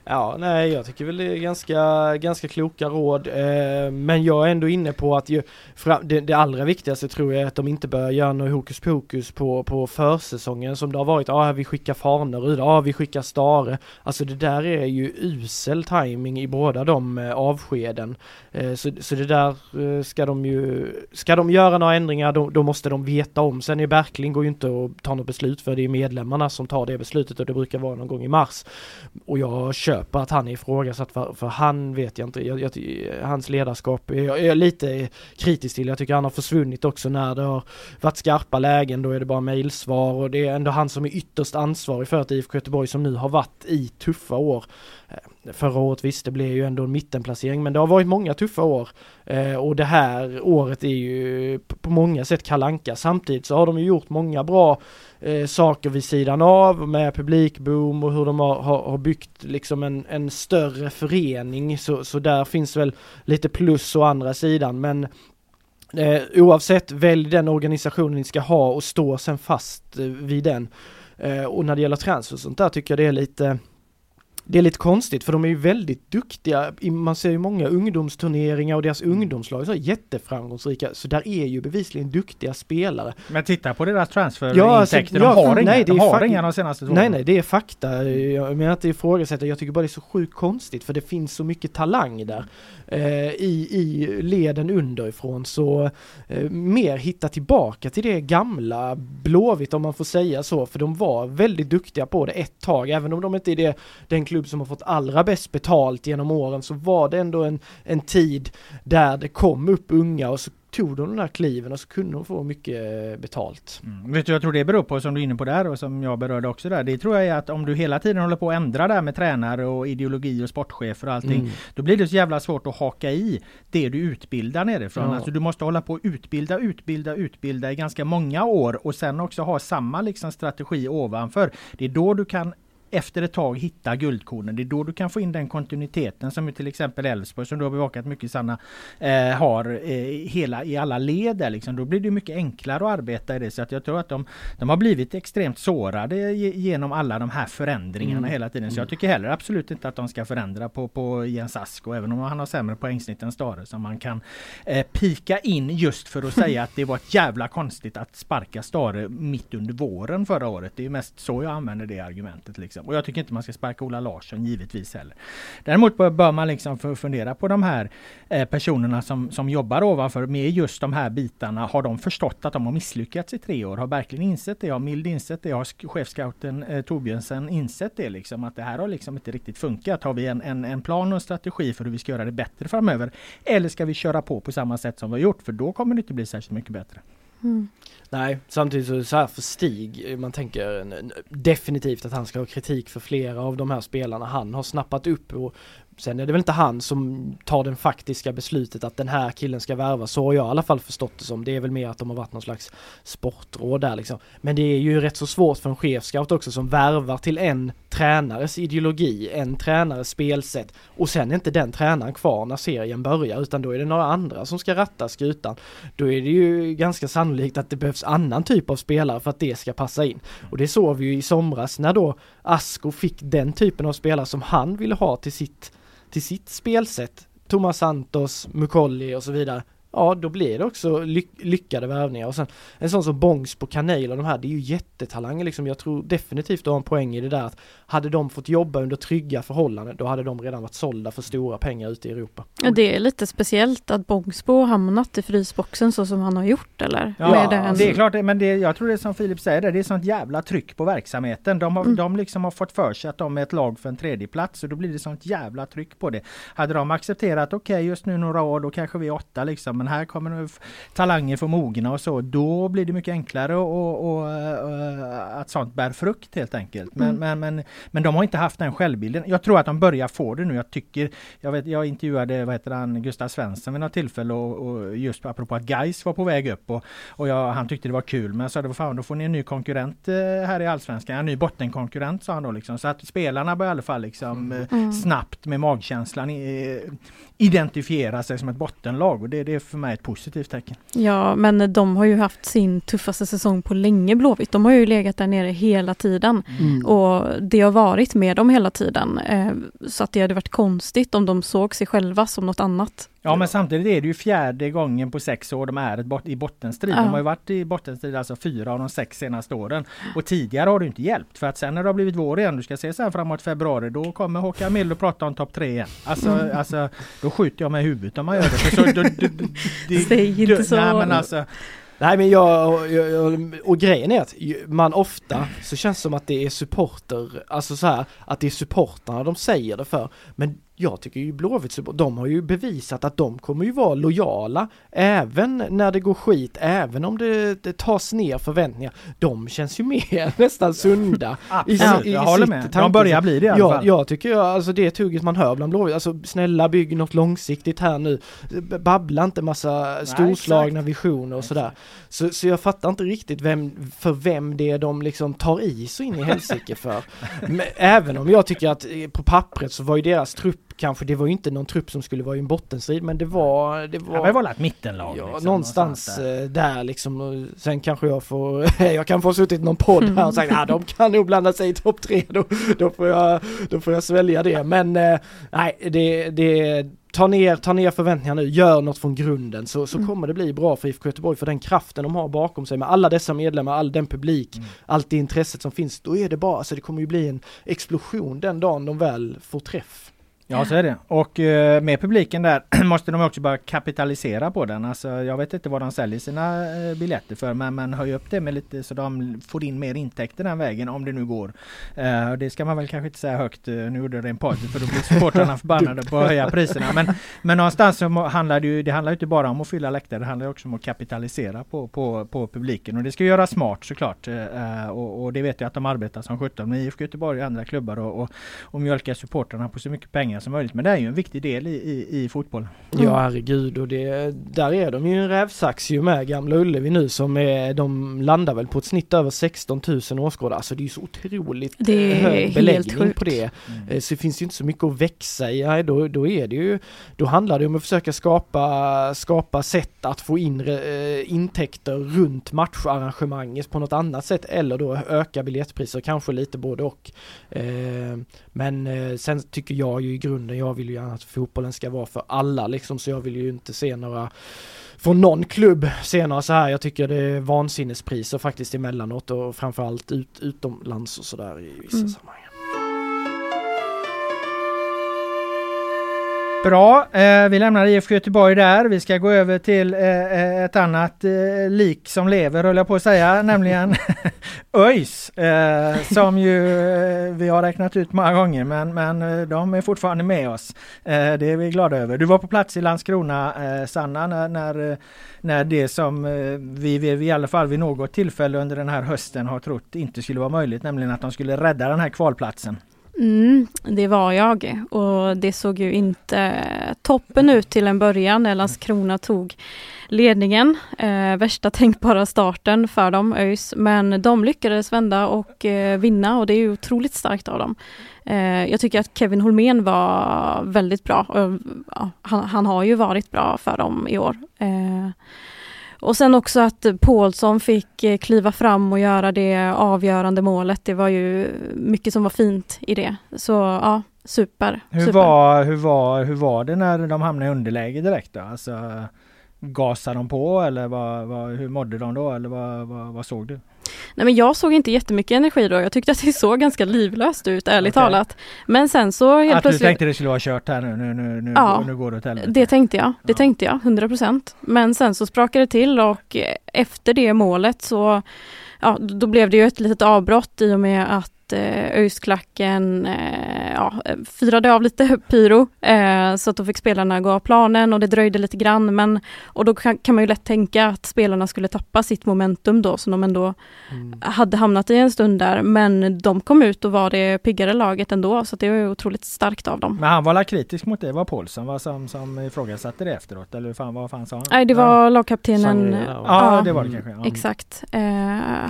Ja, nej jag tycker väl det är ganska, ganska kloka råd. Eh, men jag är ändå inne på att ju, det, det, allra viktigaste tror jag är att de inte börjar göra något hokus pokus på, på försäsongen som det har varit. Ja, ah, vi skickar Farnerud, ja ah, vi skickar Stare. Alltså det där är ju usel timing i båda de eh, avskeden. Eh, så, så det där eh, ska de ju, ska de göra några ändringar då, då måste de veta om. Sen är Berkling går ju inte att ta något beslut för det är medlemmarna som tar det beslutet och det brukar vara någon gång i mars. Och jag kör köper att han är ifrågasatt för, för han vet jag inte, jag, jag, hans ledarskap är jag, är lite kritisk till. Jag tycker han har försvunnit också när det har varit skarpa lägen, då är det bara mejlsvar och det är ändå han som är ytterst ansvarig för att IFK Göteborg som nu har varit i tuffa år. Eh, förra året visst, det blev ju ändå en mittenplacering men det har varit många tuffa år eh, och det här året är ju på många sätt kalanka. Samtidigt så har de ju gjort många bra eh, saker vid sidan av med publikboom och hur de har, har, har byggt liksom en, en större förening så, så där finns väl lite plus å andra sidan men eh, oavsett välj den organisationen ni ska ha och stå sen fast eh, vid den. Eh, och när det gäller transfer och sånt där tycker jag det är lite det är lite konstigt för de är ju väldigt duktiga. Man ser ju många ungdomsturneringar och deras mm. ungdomslag är jätteframgångsrika. Så där är ju bevisligen duktiga spelare. Men titta på deras transferintäkter. Ja, alltså, de har, ja, inga, nej, de har inga de senaste två Nej, nej, det är fakta. Jag menar inte ifrågasätta. Jag tycker bara det är så sjukt konstigt för det finns så mycket talang där. Eh, i, I leden underifrån så eh, mer hitta tillbaka till det gamla Blåvitt om man får säga så. För de var väldigt duktiga på det ett tag. Även om de inte är det, den klubb som har fått allra bäst betalt genom åren så var det ändå en, en tid där det kom upp unga och så tog de de där kliven och så kunde de få mycket eh, betalt. Mm. Vet du jag tror det beror på som du är inne på där och som jag berörde också där. Det tror jag är att om du hela tiden håller på att ändra där med tränare och ideologi och sportchefer och allting. Mm. Då blir det så jävla svårt att haka i det du utbildar nerifrån. Ja. Alltså du måste hålla på att utbilda, utbilda, utbilda i ganska många år och sen också ha samma liksom strategi ovanför. Det är då du kan efter ett tag hitta guldkornen. Det är då du kan få in den kontinuiteten som till exempel Elfsborg som du har bevakat mycket Sanna eh, har eh, hela, i alla led där liksom. Då blir det mycket enklare att arbeta i det. Så att jag tror att de, de har blivit extremt sårade genom alla de här förändringarna mm. hela tiden. Så jag tycker heller absolut inte att de ska förändra på, på Jens Asko även om han har sämre poängsnitt än Stare som man kan eh, pika in just för att säga att det var ett jävla konstigt att sparka Stare mitt under våren förra året. Det är mest så jag använder det argumentet liksom. Liksom. Och jag tycker inte man ska sparka Ola Larsson givetvis heller. Däremot bör, man liksom fundera på de här eh, personerna som, som jobbar ovanför med just de här bitarna. Har de förstått att de har misslyckats i tre år? Har verkligen insett det? Har Mild insett det? Har chefscouten eh, Torbjörnsen insett det? Liksom, att det här har liksom inte riktigt funkat. Har vi en, en, en plan och en strategi för hur vi ska göra det bättre framöver? Eller ska vi köra på på samma sätt som vi har gjort? För då kommer det inte bli särskilt mycket bättre. Mm. Nej, samtidigt så, så här för Stig, man tänker definitivt att han ska ha kritik för flera av de här spelarna han har snappat upp och Sen är det väl inte han som tar det faktiska beslutet att den här killen ska värva, så har jag i alla fall förstått det som. Det är väl mer att de har varit någon slags sportråd där liksom. Men det är ju rätt så svårt för en chefscout också som värvar till en tränares ideologi, en tränares spelsätt och sen är inte den tränaren kvar när serien börjar utan då är det några andra som ska ratta skutan. Då är det ju ganska sannolikt att det behövs annan typ av spelare för att det ska passa in. Och det såg vi ju i somras när då Asko fick den typen av spelare som han ville ha till sitt till sitt spelsätt, Thomas Santos, Mukolli och så vidare, ja då blir det också ly lyckade värvningar och sen en sån som Bongs på Kanel och de här, det är ju jättetalanger liksom. Jag tror definitivt du har en poäng i det där att hade de fått jobba under trygga förhållanden då hade de redan varit sålda för stora pengar ute i Europa. Ja, det är lite speciellt att Bångsbo hamnat i frysboxen så som han har gjort eller? Ja, det, det är klart, men det, jag tror det är som Filip säger, det är sånt jävla tryck på verksamheten. De har, mm. de liksom har fått för sig att de är ett lag för en tredje plats och då blir det sånt jävla tryck på det. Hade de accepterat, okej okay, just nu några år, då kanske vi är åtta liksom, men här kommer talanger få mogna och så, då blir det mycket enklare och, och, och uh, att sånt bär frukt helt enkelt. Men, mm. men, men, men de har inte haft den självbilden. Jag tror att de börjar få det nu. Jag tycker, jag, vet, jag intervjuade vad heter han, Gustav Svensson vid något tillfälle och, och just apropå att Geis var på väg upp och, och jag, han tyckte det var kul. Men jag sa det fan, då får ni en ny konkurrent eh, här i Allsvenskan, en ny bottenkonkurrent sa han då liksom. Så att spelarna börjar i alla fall liksom mm. mm. snabbt med magkänslan i, identifiera sig som ett bottenlag och det, det är för mig ett positivt tecken. Ja, men de har ju haft sin tuffaste säsong på länge Blåvitt. De har ju legat där nere hela tiden mm. och det har varit med dem hela tiden. Eh, så att det hade varit konstigt om de såg sig själva som något annat. Ja men samtidigt är det ju fjärde gången på sex år de är i bottenstrid. Ja. De har ju varit i bottenstrid alltså fyra av de sex senaste åren. Och tidigare har det inte hjälpt för att sen när det har blivit vår igen, du ska se sen framåt februari, då kommer Håkan Mild och prata om topp tre igen. Alltså, mm. alltså då skjuter jag mig i huvudet om man gör det. För så, då, då, det, Säg inte så. Nej, men alltså, Nej men jag, jag, och grejen är att man ofta så känns det som att det är supporter, alltså så här, att det är supportrarna de säger det för. Men jag tycker ju Blåvitt, de har ju bevisat att de kommer ju vara lojala även när det går skit, även om det, det tas ner förväntningar. De känns ju mer nästan sunda. I, i jag håller med. De börjar bli det i alla ja, fall. Jag tycker jag, alltså det tugget man hör bland Blåvitt, alltså snälla bygg något långsiktigt här nu. Babbla inte massa Nej, storslagna exakt. visioner och sådär. Så, så jag fattar inte riktigt vem, för vem det är de liksom tar i så in i helsike för. Men, även om jag tycker att på pappret så var ju deras trupp kanske, det var ju inte någon trupp som skulle vara i en bottenstrid men det var... Det var, ja, det var ett mittenlag? Ja, liksom, någonstans, där. Eh, där. liksom. Sen kanske jag får, jag kan få suttit någon podd här och sagt att de kan nog blanda sig i topp tre, då, då, får jag, då får jag svälja det. Men eh, nej, det, det ta ner, ta ner förväntningarna nu, gör något från grunden så, så mm. kommer det bli bra för IFK Göteborg för den kraften de har bakom sig med alla dessa medlemmar, all den publik, mm. allt det intresset som finns, då är det bara, alltså det kommer ju bli en explosion den dagen de väl får träff. Ja så är det. Och eh, med publiken där måste de också börja kapitalisera på den. Alltså, jag vet inte vad de säljer sina eh, biljetter för men, men höj upp det med lite så de får in mer intäkter den vägen om det nu går. Eh, det ska man väl kanske inte säga högt. Eh, nu gjorde det en party för då blir supportrarna förbannade på att höja priserna. Men, men någonstans så handlar det ju det handlar inte bara om att fylla läktare. Det handlar också om att kapitalisera på, på, på publiken. Och det ska göras smart såklart. Eh, och, och, det vet jag att de arbetar som sjutton med IFK Göteborg och andra klubbar och, och, och mjölkar supportrarna på så mycket pengar som möjligt. Men det är ju en viktig del i, i, i fotboll. Mm. Ja herregud och det, där är de ju en rävsax ju med Gamla Ullevi nu som är, de landar väl på ett snitt över 16 000 åskådare. Alltså det är ju så otroligt det är hög beläggning på det. Mm. Eh, så det finns ju inte så mycket att växa i. Nej, då, då är det ju, då handlar det om att försöka skapa, skapa sätt att få in äh, intäkter runt matcharrangemanget på något annat sätt eller då öka biljettpriser, kanske lite både och. Eh, men eh, sen tycker jag ju i grunden, jag vill ju gärna att fotbollen ska vara för alla liksom, så jag vill ju inte se några från någon klubb senare så här. Jag tycker det är vansinnespriser faktiskt emellanåt och framförallt ut, utomlands och sådär i vissa mm. sammanhang. Bra, eh, vi lämnar IFK Göteborg där. Vi ska gå över till eh, eh, ett annat eh, lik som lever, höll jag på att säga, nämligen ÖIS. Eh, som ju eh, vi har räknat ut många gånger, men, men eh, de är fortfarande med oss. Eh, det är vi glada över. Du var på plats i Landskrona, Sanna, när, när, när det som vi, vi i alla fall vid något tillfälle under den här hösten har trott inte skulle vara möjligt, nämligen att de skulle rädda den här kvalplatsen. Mm, det var jag och det såg ju inte toppen ut till en början när Landskrona tog ledningen. Eh, värsta tänkbara starten för dem, ÖIS, men de lyckades vända och eh, vinna och det är ju otroligt starkt av dem. Eh, jag tycker att Kevin Holmén var väldigt bra. Och, ja, han, han, har ju varit bra för dem i år. Eh, och sen också att Paulsson fick eh, kliva fram och göra det avgörande målet. Det var ju mycket som var fint i det. Så ja, super. Hur, super. Var, hur, var, hur var det när de hamnade i underläge direkt då? Alltså, gasade de på eller vad, vad, hur mådde de då? Eller vad, vad, vad såg du? Nej men jag såg inte jättemycket energi då. Jag tyckte att det såg ganska livlöst ut ärligt okay. talat. Men sen så helt att plötsligt... du tänkte det skulle vara kört här nu, nu, nu, nu, ja, nu går det åt helvete. Det tänkte jag. Det ja. tänkte jag, 100 procent. Men sen så sprakade det till och efter det målet så ja, då blev det ju ett litet avbrott i och med att eh, ÖIS-klacken eh, ja, firade av lite pyro eh, så att då fick spelarna gå av planen och det dröjde lite grann men och då kan, kan man ju lätt tänka att spelarna skulle tappa sitt momentum då som de ändå mm. hade hamnat i en stund där men de kom ut och var det piggare laget ändå så det var ju otroligt starkt av dem. Men han var kritisk mot det, var Paulsson var som, som ifrågasatte det efteråt eller hur fan, vad fan sa han? Nej det var ja. lagkaptenen. Ja, ja, det var det kanske. Ja. Exakt. Eh,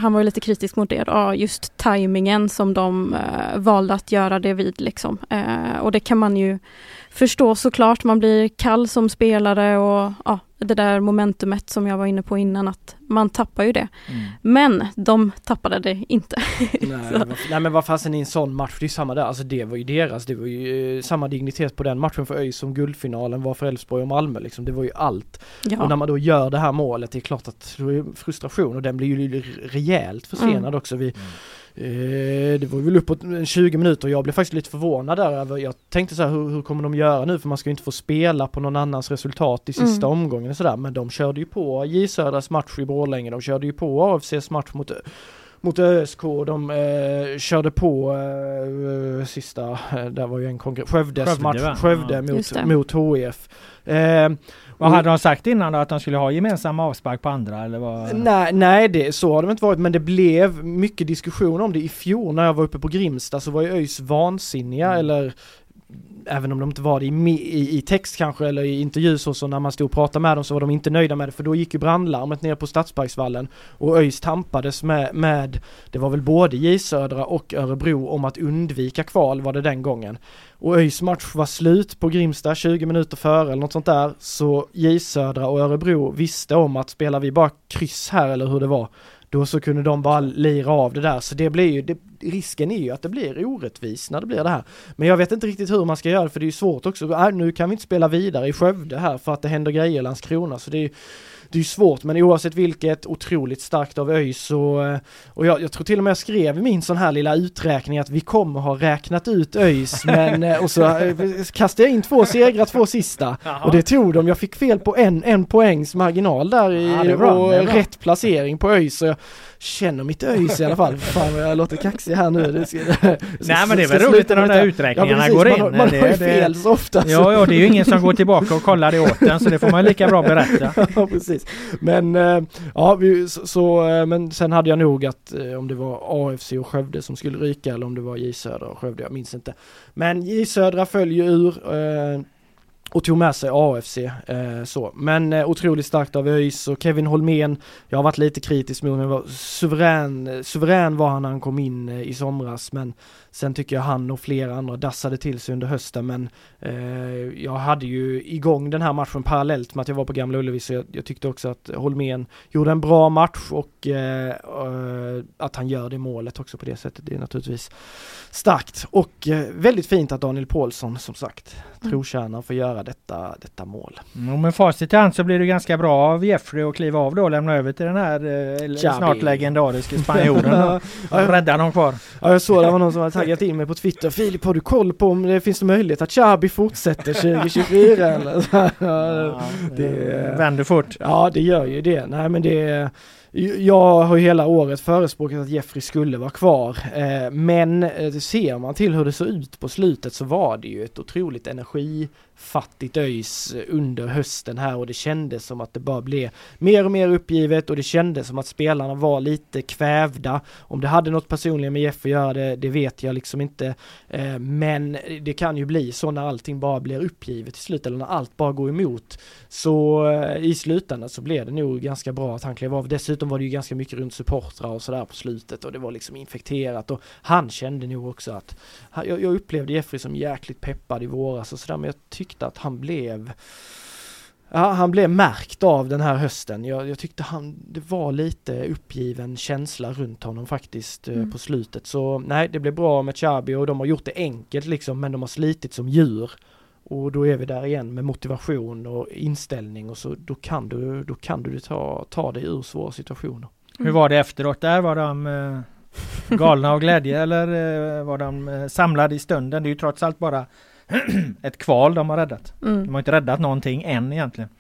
han var lite kritisk mot det då, just tajmingen som som de eh, valde att göra det vid. Liksom. Eh, och det kan man ju förstå såklart. Man blir kall som spelare och ja, det där momentumet som jag var inne på innan att man tappar ju det. Mm. Men de tappade det inte. nej, nej, men vad fasen i en sån match, det är samma där, alltså det var ju deras, det var ju eh, samma dignitet på den matchen för ÖIS som guldfinalen var för Elfsborg och Malmö liksom, det var ju allt. Ja. Och när man då gör det här målet, det är klart att det är frustration och den blir ju rejält försenad mm. också. Vi, mm det var väl uppåt 20 minuter. Och jag blev faktiskt lite förvånad där över, jag tänkte så här, hur, hur kommer de göra nu? För man ska ju inte få spela på någon annans resultat i sista mm. omgången och sådär. Men de körde ju på J Södras match i Borlänge, de körde ju på AFCs match mot mot ÖSK, de eh, körde på eh, sista, eh, där var ju en konkurrens, Skövdes Skövde, match, Skövde ja. mot, mot HIF. Eh, vad hade de sagt innan då? Att de skulle ha gemensam avspark på andra eller vad? Nej, nej det, så har det inte varit men det blev mycket diskussion om det i fjol när jag var uppe på Grimsta så var ju ÖIS vansinniga mm. eller även om de inte var det i, i, i text kanske eller i intervju så, så när man stod och pratade med dem så var de inte nöjda med det för då gick ju brandlarmet ner på Stadsparksvallen och ÖIS tampades med, med det var väl både J Södra och Örebro om att undvika kval var det den gången. Och ÖIS match var slut på Grimsta 20 minuter före eller något sånt där så J Södra och Örebro visste om att spelar vi bara kryss här eller hur det var då så kunde de bara lira av det där så det blir ju, det, risken är ju att det blir orättvist när det blir det här. Men jag vet inte riktigt hur man ska göra för det är ju svårt också. Äh, nu kan vi inte spela vidare i Skövde här för att det händer grejer i Landskrona så det är ju det är ju svårt men oavsett vilket otroligt starkt av ÖIS och, eh, och jag, jag, tror till och med jag skrev min sån här lilla uträkning att vi kommer ha räknat ut ÖIS men eh, och så eh, kastade jag in två segrar, två sista Jaha. och det tog de. Jag fick fel på en, en poängs marginal där i ja, och rätt placering på ÖIS så jag, känner mitt ÖIS i alla fall. Fan jag låter kaxig här nu. Det ska, Nej men det är väl roligt när de där uträkningarna ja, går in. Man, man det, har ju fel så ofta. Ja, ja, det är ju ingen som går tillbaka och kollar det åt en så det får man lika bra berätta. ja, precis. Men eh, ja, vi, så, så, eh, men sen hade jag nog att eh, om det var AFC och Skövde som skulle ryka eller om det var J Södra och Skövde, jag minns inte. Men J Södra följer ur och tog med sig AFC. Eh, så. Men eh, otroligt starkt av ÖIS och Kevin Holmén, jag har varit lite kritisk mot honom, suverän, suverän var han när han kom in eh, i somras men Sen tycker jag han och flera andra dassade till sig under hösten men eh, jag hade ju igång den här matchen parallellt med att jag var på Gamla Ullevi så jag, jag tyckte också att Holmén gjorde en bra match och eh, att han gör det målet också på det sättet. Det är naturligtvis starkt och eh, väldigt fint att Daniel Paulsson som sagt mm. trotjänare får göra detta, detta mål. Mm, med facit i hand så blir det ganska bra av Jeffrey att kliva av då och lämna över till den här eh, snart legendariska spanjoren och rädda dem kvar. Ja jag såg det var någon som hade taggat in mig på Twitter. Filip, har du koll på om det finns möjlighet att Chabi fortsätter 2024 eller? Ja, det vänder fort. Ja, det gör ju det. Nej, men det jag har ju hela året förespråkat att Jeffrey skulle vara kvar, eh, men eh, ser man till hur det såg ut på slutet så var det ju ett otroligt energi fattigt ÖIS under hösten här och det kändes som att det bara blev mer och mer uppgivet och det kändes som att spelarna var lite kvävda. Om det hade något personligen med Jeff att göra det, det vet jag liksom inte. Eh, men det kan ju bli så när allting bara blir uppgivet i slut eller när allt bara går emot. Så eh, i slutändan så blev det nog ganska bra att han klev av. Dessutom var det ju ganska mycket runt supportrar och sådär på slutet och det var liksom infekterat och han kände nog också att jag, jag upplevde Jeffrey som jäkligt peppad i våras och sådär men jag tyckte att han blev Ja, han blev märkt av den här hösten. Jag, jag, tyckte han, det var lite uppgiven känsla runt honom faktiskt eh, mm. på slutet. Så nej, det blev bra med Chabi och de har gjort det enkelt liksom, men de har slitit som djur. Och då är vi där igen med motivation och inställning och så då kan du, då kan du ta, ta dig ur svåra situationer. Mm. Hur var det efteråt där? Var de eh, galna av glädje eller eh, var de samlade i stunden? Det är ju trots allt bara ett kval de har räddat. Mm. De har inte räddat någonting än egentligen.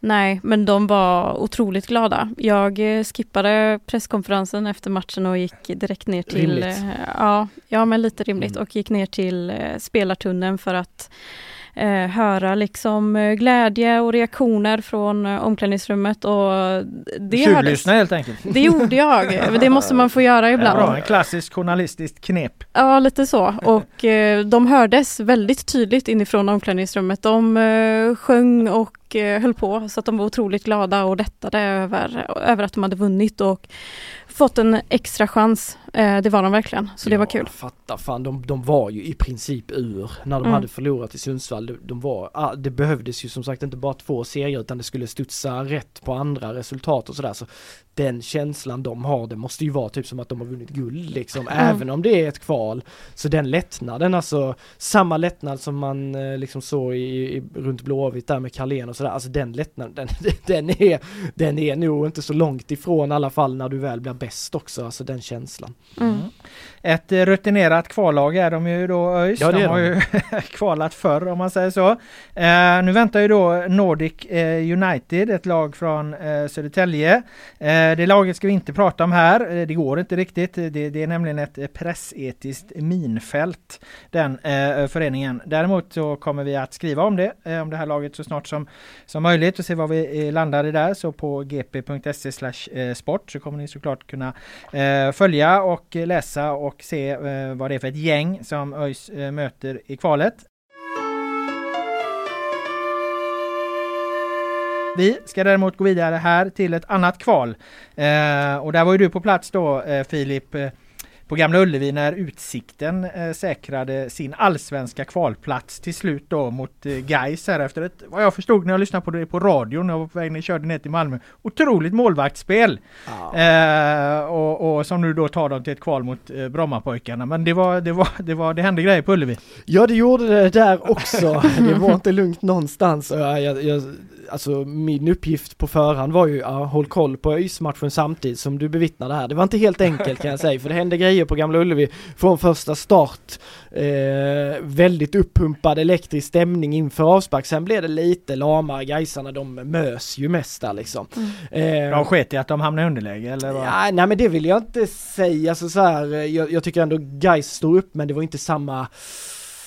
Nej, men de var otroligt glada. Jag eh, skippade presskonferensen efter matchen och gick direkt ner till... Rimligt. Ja, ja, men lite rimligt mm. och gick ner till spelartunneln för att eh, höra liksom eh, glädje och reaktioner från eh, omklädningsrummet och det Tjuvlyssna helt enkelt. Det gjorde jag, det måste man få göra ibland. Ja, en klassisk journalistiskt knep. Ja, lite så och eh, de hördes väldigt tydligt inifrån omklädningsrummet. De eh, sjöng och eh, höll på så att de var otroligt glada och lättade över, över att de hade vunnit och fått en extra chans. Eh, det var de verkligen, så det var kul. Fatta fan, de, de var ju i princip ur när de mm. hade förlorat i Sundsvall. De, de var, ah, det behövdes ju som sagt inte bara två serier utan det skulle studsa rätt på andra resultat och sådär. Så den känslan de har, det måste ju vara typ som att de har vunnit guld liksom, mm. även om det är ett kval. Så den lättnaden, alltså samma lättnad som man eh, liksom såg i, i, runt Blåvitt där med Carlén och sådär, alltså den lättnaden, den, den, är, den är nog inte så långt ifrån i alla fall när du väl blir bäst också, alltså den känslan. Mm. Ett eh, rutinerat kvallag är de ju då ÖIS. Ja, de har de. ju kvalat förr om man säger så. Eh, nu väntar ju då Nordic eh, United, ett lag från eh, Södertälje. Eh, det laget ska vi inte prata om här. Eh, det går inte riktigt. Det, det är nämligen ett pressetiskt minfält, den föreningen. Däremot så kommer vi att skriva om det, om det här laget så snart som, som möjligt och se vad vi landar i där. Så på gp.se sport så kommer ni såklart kunna följa och läsa och och se eh, vad det är för ett gäng som ÖIS eh, möter i kvalet. Vi ska däremot gå vidare här till ett annat kval. Eh, och där var ju du på plats då eh, Filip. Eh, på Gamla Ullevi när Utsikten eh, säkrade sin allsvenska kvalplats till slut då mot eh, Gais här efter ett, vad jag förstod när jag lyssnade på det på radion när jag var på väg jag körde ner till Malmö, otroligt målvaktsspel. Ja. Eh, och, och, som nu då tar dem till ett kval mot eh, Brommapojkarna. Men det var, det var, det var, det hände grejer på Ullevi. Ja det gjorde det där också. det var inte lugnt någonstans. Jag, jag, jag alltså min uppgift på förhand var ju att håll koll på ÖIS-matchen samtidigt som du bevittnade här. Det var inte helt enkelt kan jag säga, för det hände grejer på Gamla Ullevi från första start. Eh, väldigt uppumpad elektrisk stämning inför avspark. Sen blev det lite lamare, Gaisarna de mös ju mest där liksom. Mm. Eh, de sket i att de hamnade i underläge eller? Vad? Ja, nej men det vill jag inte säga, alltså, så här, jag, jag tycker ändå Gais stod upp men det var inte samma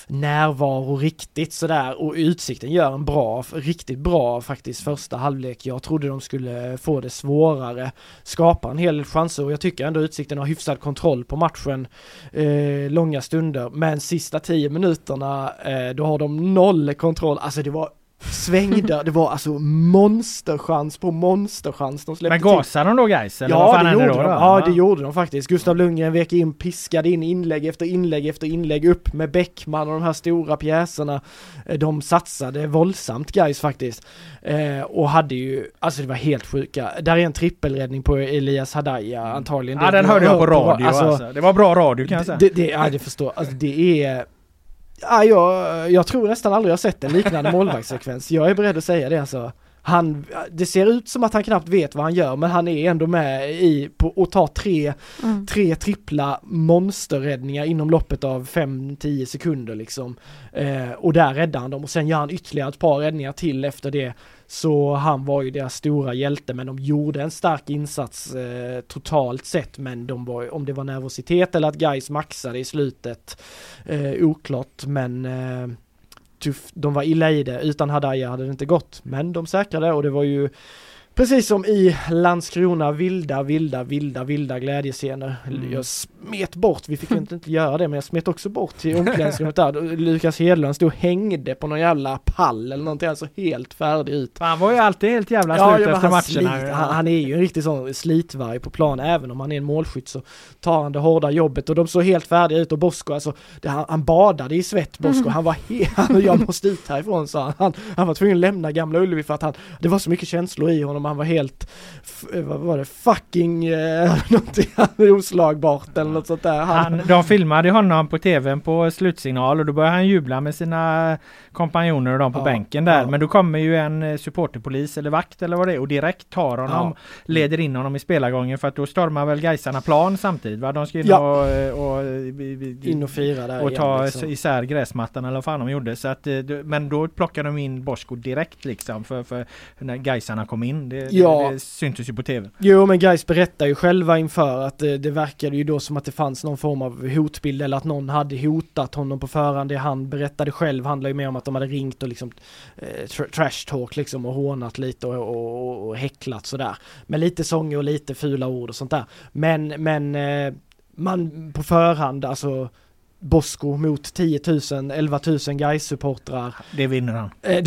närvaro riktigt sådär och Utsikten gör en bra, riktigt bra faktiskt första halvlek. Jag trodde de skulle få det svårare, skapa en hel del chanser och jag tycker ändå Utsikten har hyfsad kontroll på matchen eh, långa stunder. Men sista tio minuterna eh, då har de noll kontroll, alltså det var svängde, det var alltså monsterchans på monsterchans de släppte Men gasade de då guys? Eller ja, det gjorde då, de. Ja, det gjorde de faktiskt. Gustav Lundgren vek in, piskade in inlägg efter inlägg efter inlägg upp med Bäckman och de här stora pjäserna. Eh, de satsade våldsamt guys faktiskt. Eh, och hade ju, alltså det var helt sjuka. Där är en trippelräddning på Elias Hadaya antagligen. Ja, den hörde jag på radio alltså, alltså. Det var bra radio kan jag säga. Det, det, ja, det förstår, alltså det är Ja, jag, jag tror nästan aldrig jag sett en liknande målvaktssekvens. Jag är beredd att säga det alltså han, det ser ut som att han knappt vet vad han gör men han är ändå med i på att ta tre, Mm. tre trippla monsterräddningar inom loppet av 5-10 sekunder liksom. Eh, och där räddar han dem och sen gör han ytterligare ett par räddningar till efter det. Så han var ju deras stora hjälte men de gjorde en stark insats eh, totalt sett men de var, om det var nervositet eller att guys maxade i slutet eh, oklart men eh, tuff, de var illa i det. Utan Hadaya hade det inte gått men de säkrade och det var ju Precis som i Landskrona, vilda, vilda, vilda, vilda glädjescener. Mm. Jag smet bort, vi fick ju inte, inte göra det, men jag smet också bort till omklädningsrummet där. Lukas Hedlund stod och hängde på någon jävla pall eller någonting, alltså helt färdig ut. Han var ju alltid helt jävla Ja, slut efter matcherna. slit, han, han är ju en riktig sån slitvarg på plan, även om han är en målskytt så tar han det hårda jobbet och de såg helt färdiga ut och Bosko, alltså det, han, han badade i svett Bosko, Mm. han var helt, jag måste ut härifrån sa han. han. Han var tvungen att lämna Gamla Ullevi för att han, det var så mycket känslor i honom, han var helt, f, vad var det, fucking, eh, någonting oslagbart eller något sånt där. Han, de filmade honom på tvn på slutsignal och då började han jubla med sina kompanjoner och de på Ja, bänken där. ja. Men då kommer ju en eh, supporterpolis eller vakt eller vad det är och direkt tar honom, leder in honom i spelargången för att då stormar väl Gaisarna plan samtidigt va? De ska in Ja. och, eh, och, och, in och fira där och igen, ta liksom. isär gräsmattan eller vad fan de gjorde. Så att, eh, men då plockar de in Bosko direkt liksom för, för när Gaisarna kom in. Det, Ja. det, det syntes ju på tv. Jo men guys berättar ju själva inför att det, det verkade ju då som att det fanns någon form av hotbild eller att någon hade hotat honom på förhand. Det han berättade själv handlar ju mer om att de hade ringt och liksom eh, tra- trash talk liksom och hånat lite och, och, och, och häcklat sådär. Med lite sånger och lite fula ord och sånt där. Men, men eh, man på förhand alltså Bosko mot 10 000, 11 000 guys supportrar Det vinner han. Eh.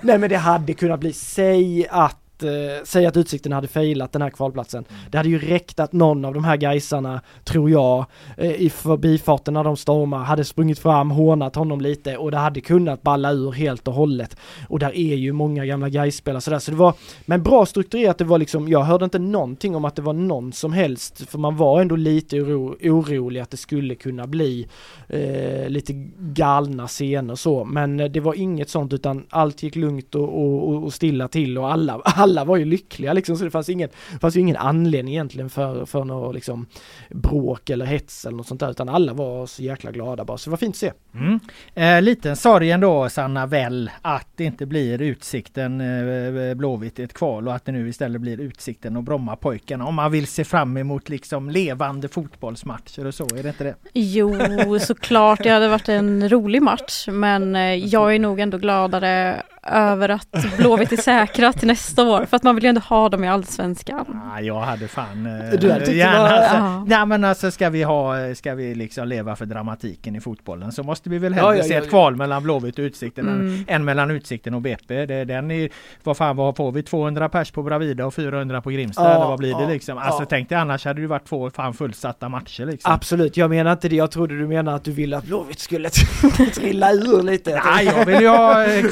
Nej men det hade kunnat bli, säg att eh, Säg att Utsikten hade failat den här kvalplatsen. Det hade ju räckt att någon av de här gaisarna, tror jag, eh, i förbifarten när de stormar, hade sprungit fram, hånat honom lite och det hade kunnat balla ur helt och hållet. Och där är ju många gamla Gais-spelare sådär, så det var, men bra strukturerat, det var liksom, jag hörde inte någonting om att det var någon som helst, för man var ändå lite oro, orolig att det skulle kunna bli eh, lite galna scener så, men eh, det var inget sånt utan allt gick lugnt och, och- och stilla till och alla, alla var ju lyckliga liksom så det fanns ingen, fanns ju ingen anledning egentligen för, för något liksom bråk eller hets eller något sånt där utan alla var så jäkla glada bara så det var fint att se. Mm. Eh, liten sorg ändå Sanna väl att det inte blir Utsikten eh, Blåvitt i ett kval och att det nu istället blir Utsikten och Brommapojkarna. Om man vill se fram emot liksom levande fotbollsmatcher och så, är det inte det? Jo, såklart det hade varit en rolig match men eh, jag är nog ändå gladare över att Blåvitt är säkra till nästa år för att man vill ju ändå ha dem i Allsvenskan. Ah, jag hade fan eh, Du hade gärna var- alltså, Ja. Nej men alltså ska vi ha, ska vi liksom leva för dramatiken i fotbollen så måste vi väl hellre Ja, ja, se ja, ett ja. kval mellan Blåvitt och Utsikten än, Mm. än mellan Utsikten och BP. Det, den är, vad fan vad får vi? 200 pers på Bravida och 400 på Grimsta Ja, eller vad blir det ja, liksom? Alltså ja. tänk dig annars hade det varit två fan fullsatta matcher liksom. Absolut, jag menar inte det, jag trodde du menade att du ville att Blåvitt skulle trilla ur lite. Nej, jag vill ju ha eh,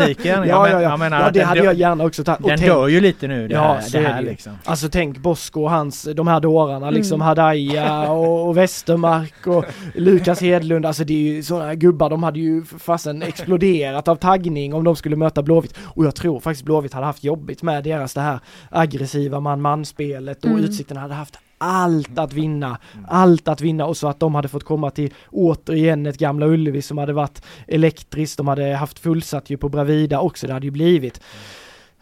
kvaldramatiken. Ja, men, ja, ja. jag menar, ja, det hade dör, jag gärna också tagit. Och den tänk- dör ju lite nu det Ja, här, det är här det liksom. Alltså tänk Bosko och hans, de här dårarna liksom, Mm. Hadaya och, och Westermark och Lukas Hedlund, alltså det är ju sådana gubbar, de hade ju fasen exploderat av taggning om de skulle möta Blåvitt. Och jag tror faktiskt Blåvitt hade haft jobbigt med deras det här aggressiva man-man-spelet och Mm. Utsikten hade haft allt att vinna, allt att vinna. Och så att de hade fått komma till återigen ett gamla Ullevi som hade varit elektriskt, de hade haft fullsatt ju på Bravida också, det hade ju blivit.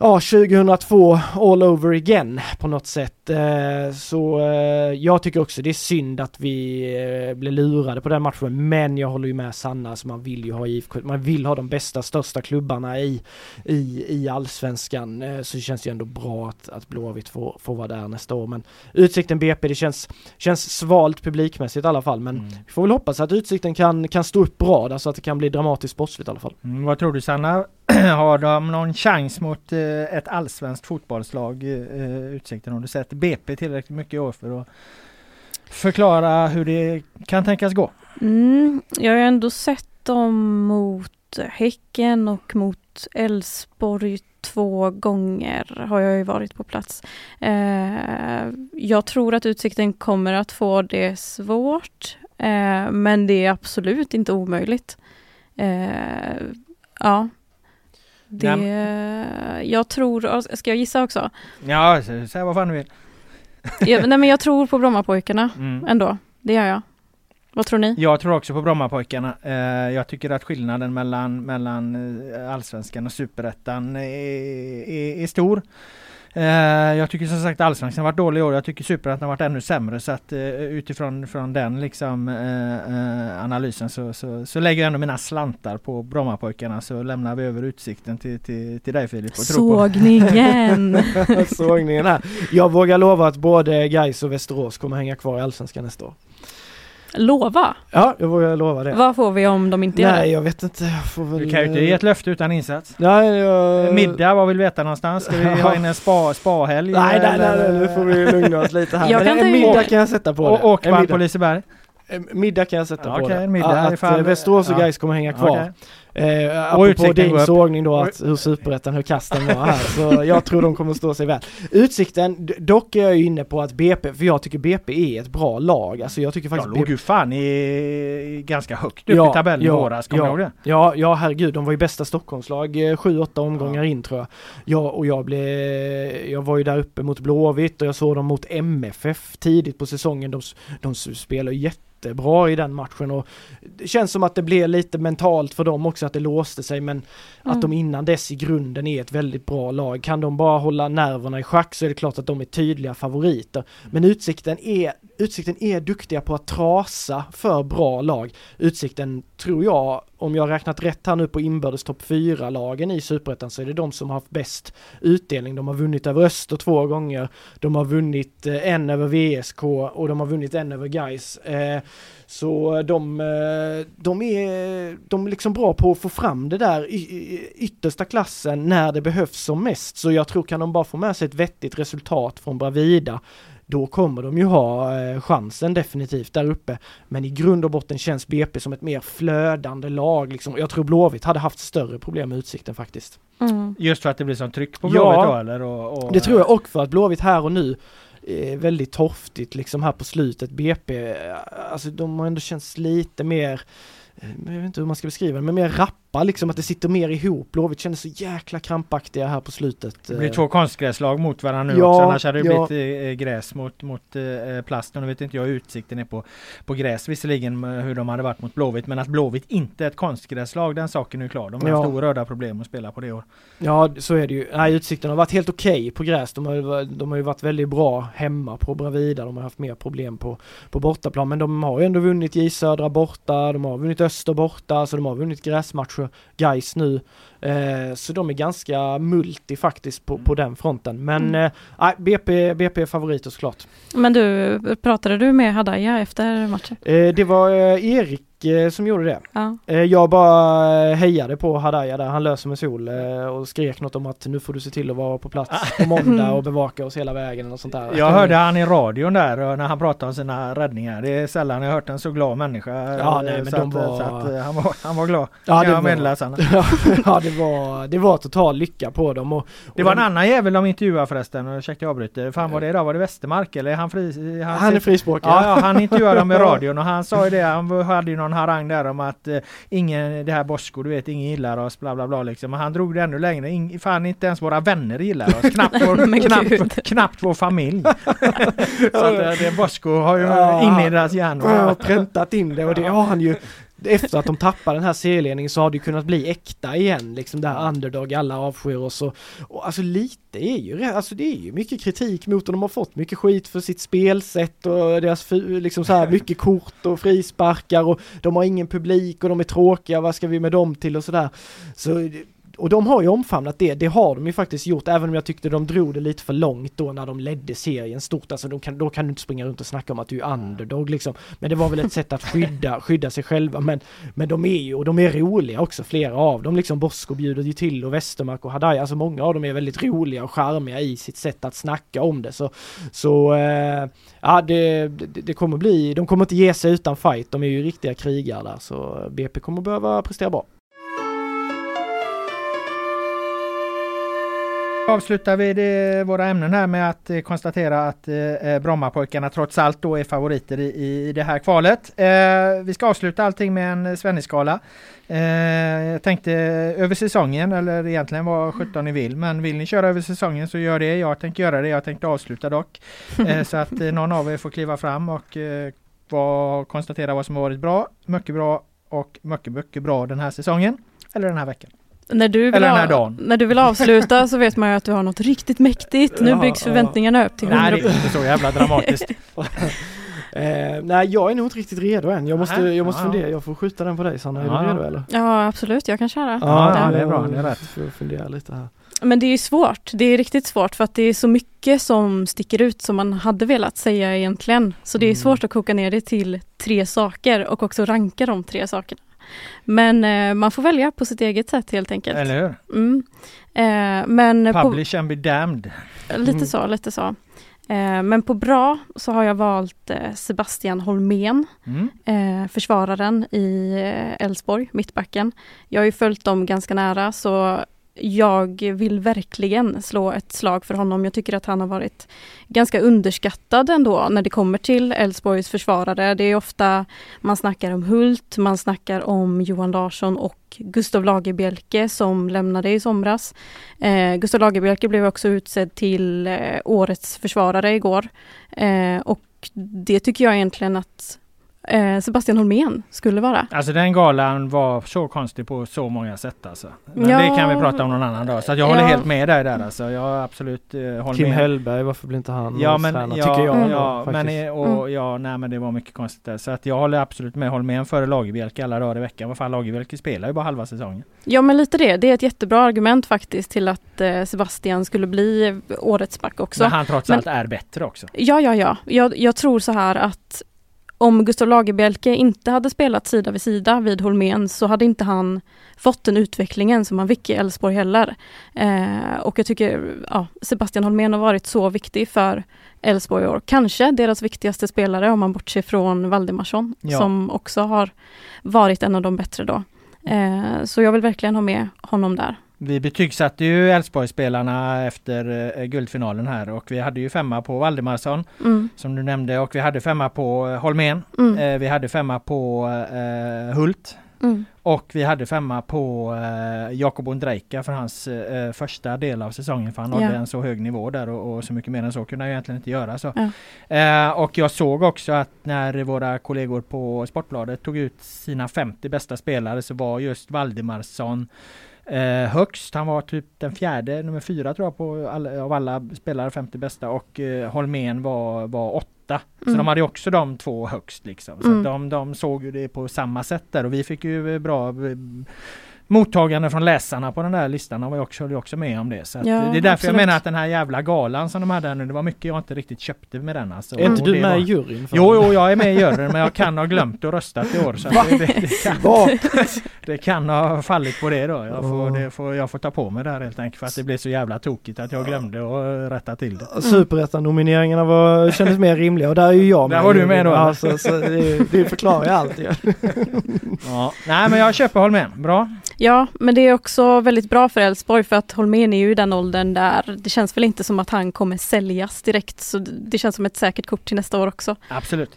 Ja, 2002 all over again på något sätt. Eh, Så eh, jag tycker också det är synd att vi eh, blev lurade på den matchen. Men jag håller ju med Sanna, så man vill ju ha IFK, man vill ha de bästa, största klubbarna i, i, i allsvenskan. Så det känns ju ändå bra att, att Blåvitt får, får vara där nästa år. Men Utsikten BP, det känns, känns svalt publikmässigt i alla fall. Men Mm. vi får väl hoppas att Utsikten kan, kan stå upp bra så att det kan bli dramatiskt sportsligt i alla fall. Mm, vad tror du Sanna? Har de någon chans mot eh, ett allsvenskt fotbollslag, eh, eh Utsikten? Har du sett BP tillräckligt mycket i år för att förklara hur det kan tänkas gå? Mm, jag har ändå sett dem mot Häcken och mot Elfsborg två gånger har jag ju varit på plats. Eh, jag tror att Utsikten kommer att få det svårt, eh, men det är absolut inte omöjligt. Eh, ja, det, jag tror, ska jag gissa också? Ja, säg vad fan du vill. jag, nej men jag tror på Brommapojkarna Mm. ändå. Det gör jag. Vad tror ni? Jag tror också på Brommapojkarna. Eh, jag tycker att skillnaden mellan, mellan eh, Allsvenskan och Superettan är, är, är stor. Eh, jag tycker som sagt Allsvenskan har varit dålig i år. Jag tycker Superettan har varit ännu sämre. Så att eh, utifrån från den liksom, eh, analysen så, så, så lägger jag ändå mina slantar på Brommapojkarna. Så lämnar vi över utsikten till, till, till dig Filip. och Sågningen! Sågningen här. Jag vågar lova att både Gais och Västerås kommer hänga kvar i Allsvenskan nästa år. Lova! Ja, jag vågar lova det. Vad får vi om de inte gör Nej, det? jag vet inte. Jag får väl... Du kan ju inte ge ett löfte utan insats. Nej, jag... Middag, vad vill vi veta någonstans? Ska vi ha in en spa, spahelg? Nej, nej, nej, nej, nu får vi lugna oss lite här. Jag kan en middag kan jag sätta på det. Och En åkball middag. på Liseberg? Middag kan jag sätta Ja, på okej, det. middag att ifall- eh, Västerås och ja. Gais kommer hänga kvar. Okej. Eh, apropå din sågning då att hur superettan, hur kasten var här. Så jag tror de kommer stå sig väl. Utsikten, dock är jag ju inne på att BP, för jag tycker BP är ett bra lag. Alltså jag tycker faktiskt låg BP ju fan i, ganska högt upp i tabellen i våras, kommer ja, du ihåg det? Ja, ja herregud, de var ju bästa Stockholmslag eh, sju, åtta omgångar in tror jag. Ja, och jag blev, jag var ju där uppe mot Blåvitt och jag såg dem mot MFF tidigt på säsongen. De, de spelar ju jättebra i den matchen och det känns som att det blev lite mentalt för dem också att det låste sig men Mm. att de innan dess i grunden är ett väldigt bra lag. Kan de bara hålla nerverna i schack så är det klart att de är tydliga favoriter. Men Utsikten är, Utsikten är duktiga på att trasa för bra lag. Utsikten tror jag, om jag har räknat rätt här nu på inbördes topp 4-lagen i Superettan så är det de som har haft bäst utdelning. De har vunnit över Öster två gånger, de har vunnit eh, en över VSK och de har vunnit en över Gais. Eh, så de, eh, de är de är liksom bra på att få fram det där yttersta klassen när det behövs som mest. Så jag tror kan de bara få med sig ett vettigt resultat från Bravida då kommer de ju ha eh, chansen definitivt där uppe. Men i grund och botten känns BP som ett mer flödande lag. Liksom. Jag tror Blåvitt hade haft större problem med utsikten faktiskt. Mm. Just för att det blir sån tryck på Ja. Blåvitt då eller? Och, och, Det tror jag och för att Blåvitt här och nu är väldigt torftigt liksom här på slutet. BP, eh, alltså de har ändå känts lite mer eh, jag vet inte hur man ska beskriva det, men mer rappa liksom, att det sitter mer ihop. Blåvitt kändes så jäkla krampaktiga här på slutet. Det blir Eh, två konstgräslag mot varandra nu Ja, också. Annars hade det ja. blivit eh, gräs mot, mot eh, plast. Och nu vet inte jag hur utsikten är på, på gräs visserligen eh, hur de hade varit mot Blåvitt. Men att Blåvitt inte är ett konstgräslag den saken är klar. De har Ja. haft oerhörda problem att spela på det år. Ja, så är det ju. Nej, Utsikten har varit helt okej på gräs. De har, de har ju varit väldigt bra hemma på Bravida. De har haft mer problem på, på bortaplan. Men de har ju ändå vunnit J Södra borta. De har vunnit Öster borta. Så de har vunnit gräsmatcher. Gais nu. Eh, så de är ganska multi faktiskt på, på den fronten. Men Mm. eh, BP, BP är favoriter såklart. Men du, pratade du med Hadaya efter matchen? Eh, det var eh, Erik eh, som gjorde det. Ja. Jag bara hejade på Hadaya där, han lös som en sol och skrek något om att nu får du se till att vara på plats på måndag och bevaka oss hela vägen och sånt där. Jag hörde han i radion där när han pratade om sina räddningar. Det är sällan jag hört en så glad människa. Ja, nej, men så de att, var- så att, han, var, han var glad. Ja, kan det jag var- meddela sen. ja det var, det var total lycka på dem och, och Det var en de- annan jävel de intervjuade förresten. och Ursäkta jag avbryter. Fan var det idag? Var det Westermark eller är han fri? Han är frispråkig. Ja, ja, han intervjuade dem i radion och han sa ju det, han hade ju någon harang där om att eh, ingen, det här Bosko, du vet, ingen gillar oss, bla bla bla liksom. Men han drog det ännu längre, Ing, fan inte ens våra vänner gillar oss, knappt vår, knappt, knappt vår familj. Så att eh, det Bosko har ju Ja. inne i deras Jag har hjärnor. präntat in det och det har han ju efter att de tappade den här serieledningen så har det ju kunnat bli äkta igen, liksom det här underdog, alla avskyr oss och, och alltså lite är ju alltså det är ju mycket kritik mot dem, de har fått mycket skit för sitt spelsätt och deras liksom så här mycket kort och frisparkar och de har ingen publik och de är tråkiga, vad ska vi med dem till och sådär. Så och de har ju omfamnat det, det har de ju faktiskt gjort, även om jag tyckte de drog det lite för långt då när de ledde serien stort. Alltså de kan, då kan du inte springa runt och snacka om att du är underdog liksom. Men det var väl ett sätt att skydda, skydda sig själva. Men, men de är ju, och de är roliga också, flera av dem. Liksom Bosko bjuder ju till och Westermark och Hadaj, alltså många av dem är väldigt roliga och charmiga i sitt sätt att snacka om det. Så, så eh, ja, det, det, det kommer bli, de kommer inte ge sig utan fight, de är ju riktiga krigare där. Så BP kommer behöva prestera bra. Avslutar vi våra ämnen här med att eh, konstatera att eh, Brommapojkarna trots allt då är favoriter i, i det här kvalet. Eh, vi ska avsluta allting med en Svennisskala. Eh, jag tänkte över säsongen eller egentligen vad 17 ni vill men vill ni köra över säsongen så gör det. Jag tänkte göra det. Jag tänkte avsluta dock. Eh, så att eh, någon av er får kliva fram och eh, var, konstatera vad som har varit bra, mycket bra och mycket, mycket bra den här säsongen. Eller den här veckan. När du, vill av- när du vill avsluta så vet man ju att du har något riktigt mäktigt. Nu Ja, byggs ja. förväntningarna upp till Nej, 100 det är inte så jävla dramatiskt. Eh, nej, jag är nog inte riktigt redo än. Jag måste, Nej, jag måste ja. fundera. Jag får skjuta den på dig Sanna. Är Ja, du ja. redo eller? Ja absolut, jag kan köra. Ja, det är bra, det är rätt. Får fundera lite här. Men det är ju svårt. Det är riktigt svårt för att det är så mycket som sticker ut som man hade velat säga egentligen. Så det är Mm. svårt att koka ner det till tre saker och också ranka de tre sakerna. Men eh, man får välja på sitt eget sätt helt enkelt. Eller hur? Mm. Eh, men på, Publish and be damned. lite Mm. så, lite så. Eh, men på bra så har jag valt eh, Sebastian Holmén, Mm. eh, försvararen i Elfsborg, mittbacken. Jag har ju följt dem ganska nära så jag vill verkligen slå ett slag för honom. Jag tycker att han har varit ganska underskattad ändå när det kommer till Elfsborgs försvarare. Det är ofta man snackar om Hult, man snackar om Johan Larsson och Gustav Lagerbielke som lämnade i somras. Eh, Gustav Lagerbielke blev också utsedd till eh, årets försvarare igår. Eh, och det tycker jag egentligen att eh, Sebastian Holmén skulle vara. Alltså den galan var så konstig på så många sätt alltså. Men Ja. det kan vi prata om någon annan dag. Så att jag håller Ja. helt med dig där alltså. Jag har absolut eh, håller Kim med. Hellberg, varför blir inte han Ja men, ja, tycker jag. Mm. ändå, ja, men, eh, och, ja, nej men det var mycket konstigt där. Så att jag håller absolut med Holmén före Lagerbielke alla dagar i veckan. Vad fan Lagerbielke spelar ju bara halva säsongen. Ja men lite det, det är ett jättebra argument faktiskt till att eh, Sebastian skulle bli årets back också. Men han trots Men- allt är bättre också. Ja, ja, ja. Jag, jag tror så här att om Gustav Lagerbielke inte hade spelat sida vid sida vid Holmén så hade inte han fått den utvecklingen som han fick i Elfsborg heller. Eh, och jag tycker ja, Sebastian Holmén har varit så viktig för Elfsborg i år. Kanske deras viktigaste spelare om man bortser från Valdemarsson Ja. som också har varit en av de bättre då. Eh, så jag vill verkligen ha med honom där. Vi betygsatte ju Elfsborgsspelarna efter eh, guldfinalen här och vi hade ju femma på Valdemarsson Mm, som du nämnde och vi hade femma på eh, Holmén. mm, Eh, vi hade femma på Hult mm. och vi hade femma på eh, Jakob Ondrejka för hans eh, första del av säsongen för han nådde Ja. en så hög nivå där och, och så mycket mer än så kunde han egentligen inte göra. Så. Ja. Eh, och jag såg också att när våra kollegor på Sportbladet tog ut sina 50 bästa spelare så var just Valdemarsson eh, högst. Han var typ den fjärde, nummer fyra tror jag på alla, av alla spelare, 50 bästa och eh, Holmén var, var åtta. Så Mm. de hade också de två högst liksom. Så Mm. de, de såg ju det på samma sätt där och vi fick ju bra eh, mottagande från läsarna på den där listan och jag också, höll också med om det. Så att Ja, det är därför absolut. jag menar att den här jävla galan som de hade här nu, det var mycket jag inte riktigt köpte med den alltså. Är inte du med var- i juryn? Jo, jo, jag är med i juryn men jag kan ha glömt att rösta i år. Så det, det, det, kan, Vad? det kan ha fallit på det då. Jag får, får, jag får ta på mig det här helt enkelt för att det blev så jävla tokigt att jag glömde att rätta till det. Superettan-nomineringarna var, kändes mer rimliga och där är ju jag Där var du med då? Alltså, så det, det förklarar ju allt. Ja. Nej men jag köper Holmén, bra. Ja, men det är också väldigt bra för Elfsborg för att Holmén är ju i den åldern där det känns väl inte som att han kommer säljas direkt så det känns som ett säkert kort till nästa år också. Absolut.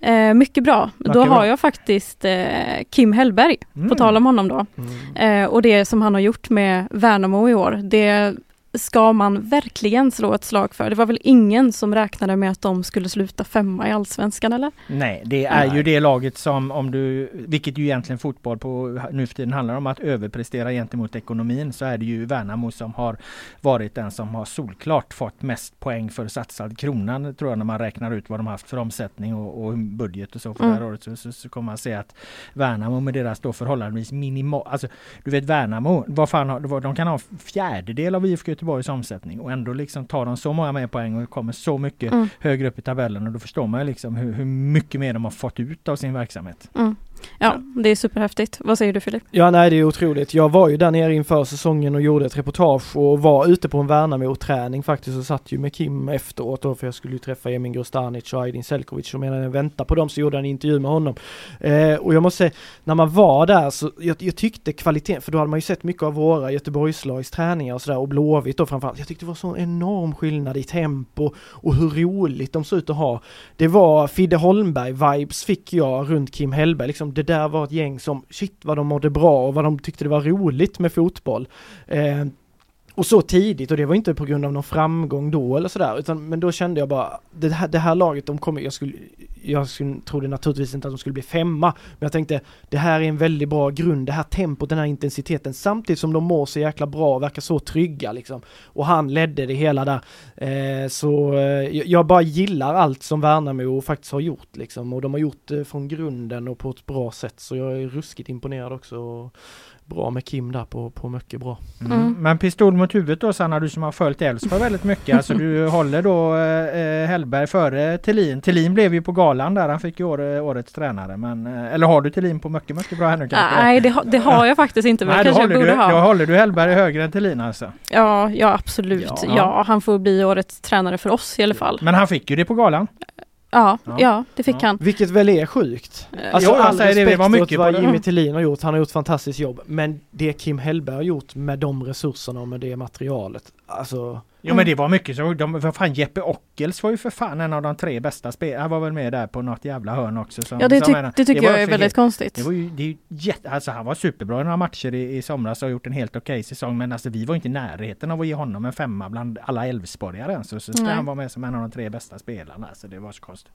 Eh, mycket bra. Då har jag faktiskt eh, Kim Hellberg, Mm. på tal om honom då. Eh, och det som han har gjort med Värnamo i år, det ska man verkligen slå ett slag för. Det var väl ingen som räknade med att de skulle sluta femma i Allsvenskan eller? Nej, det är Nej. ju det laget som om du, vilket ju egentligen fotboll på nu för tiden handlar om att överprestera gentemot ekonomin så är det ju Värnamo som har varit den som har solklart fått mest poäng för satsad kronan tror jag när man räknar ut vad de haft för omsättning och, och budget och så för Mm. det här året så, så, så kommer man se att Värnamo med deras då förhållandevis minimal, alltså du vet Värnamo, vad fan har, de kan ha fjärdedel av IFK Göteborgs omsättning och ändå liksom tar de så många mer poäng och kommer så mycket Mm. högre upp i tabellen och då förstår man ju liksom hur, hur mycket mer de har fått ut av sin verksamhet. Mm. Ja, det är superhäftigt. Vad säger du Filip? Ja nej det är otroligt. Jag var ju där nere inför säsongen och gjorde ett reportage och var ute på en Värnamo-träning faktiskt och satt ju med Kim efteråt då för jag skulle ju träffa Emin Grostanic och Aydin Selkovic och medan jag väntade på dem så gjorde jag en intervju med honom. Eh, och jag måste säga, när man var där så jag, jag tyckte kvaliteten, för då hade man ju sett mycket av våra Göteborgslags träningar och sådär och Blåvitt då framförallt. Jag tyckte det var så enorm skillnad i tempo och hur roligt de såg ut att ha. Det var Fidde Holmberg-vibes fick jag runt Kim Hellberg, liksom det där var ett gäng som, shit vad de mådde bra och vad de tyckte det var roligt med fotboll. Eh, och så tidigt och det var inte på grund av någon framgång då eller sådär utan men då kände jag bara det här, det här laget de kommer, jag skulle, jag skulle, trodde naturligtvis inte att de skulle bli femma men jag tänkte det här är en väldigt bra grund, det här tempot, den här intensiteten samtidigt som de mår så jäkla bra, verkar så trygga liksom. Och han ledde det hela där. Eh, så eh, jag bara gillar allt som Värnamo faktiskt har gjort liksom och de har gjort det från grunden och på ett bra sätt så jag är ruskigt imponerad också bra med Kim där på, på mycket bra. Mm. Mm. Men pistol mot huvudet då Sanna, du som har följt Elfsborg väldigt mycket. Alltså du håller då eh, Hellberg före Tillin. Tillin blev ju på galan där, han fick ju år, årets tränare. Men, eh, eller har du Tillin på mycket, mycket bra här nu kanske? Nej, det, det har jag faktiskt inte. Men Nej, kanske håller jag borde du, ha. Då håller du Hellberg högre än Tillin alltså? Ja, ja absolut. Ja. Ja. han får bli årets tränare för oss i alla fall. Men han fick ju det på galan. Ja, Ja. ja, det fick Ja. han. Vilket väl är sjukt. Eh, Alltså Jo, jag all säger det, det respekt var åt mycket vad det. Jimmy Mm. Tillin har gjort, han har gjort fantastiskt jobb. Men det Kim Hellberg har gjort med de resurserna och med det materialet, alltså Jo men det var mycket så. De, vad fan Jeppe Ockels var ju för fan en av de tre bästa spelarna. Han var väl med där på något jävla hörn också. Som, Ja, det, som tyck- en- det tycker var jag är väldigt helt- konstigt. Det var ju, det är ju jätte, alltså han var superbra i några matcher i, i somras och har gjort en helt okej säsong. Men alltså vi var inte i närheten av att ge honom en femma bland alla Elfsborgare ens. Så, så ska han vara med som en av de tre bästa spelarna. Så det var så konstigt.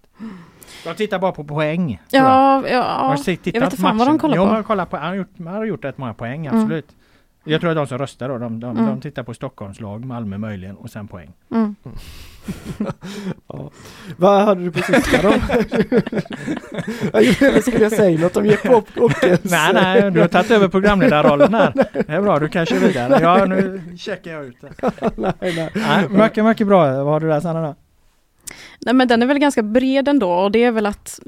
De tittar bara på poäng. jag. Ja, ja. tittat Jag vet inte fan vad de matchen? kollar jo, på. man kollar på. Han har gjort, han har gjort rätt många poäng, Mm. Jag tror att de som röstar då, de, de, Mm. de tittar på Stockholmslag, Malmö möjligen och sen poäng. Mm. Ja. Vad hade du på sista då? Eller skulle jag säga något om Jeppe Ockels? Nej, nej, du har tagit över programledarrollen här. Det är bra, du kan köra vidare. Ja, nu checkar jag ut det. nej, nej. Nej, mycket, mycket bra. Vad har du där Sanna då? Nej men den är väl ganska bred ändå och det är väl att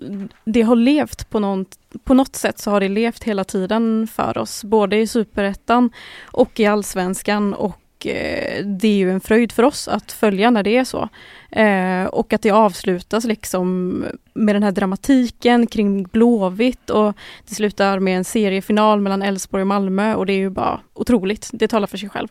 det har levt på något, på något sätt så har det levt hela tiden för oss, både i superettan och i allsvenskan och eh, det är ju en fröjd för oss att följa när det är så. Eh, och att det avslutas liksom med den här dramatiken kring Blåvitt och det slutar med en seriefinal mellan Elfsborg och Malmö och det är ju bara otroligt. Det talar för sig själv.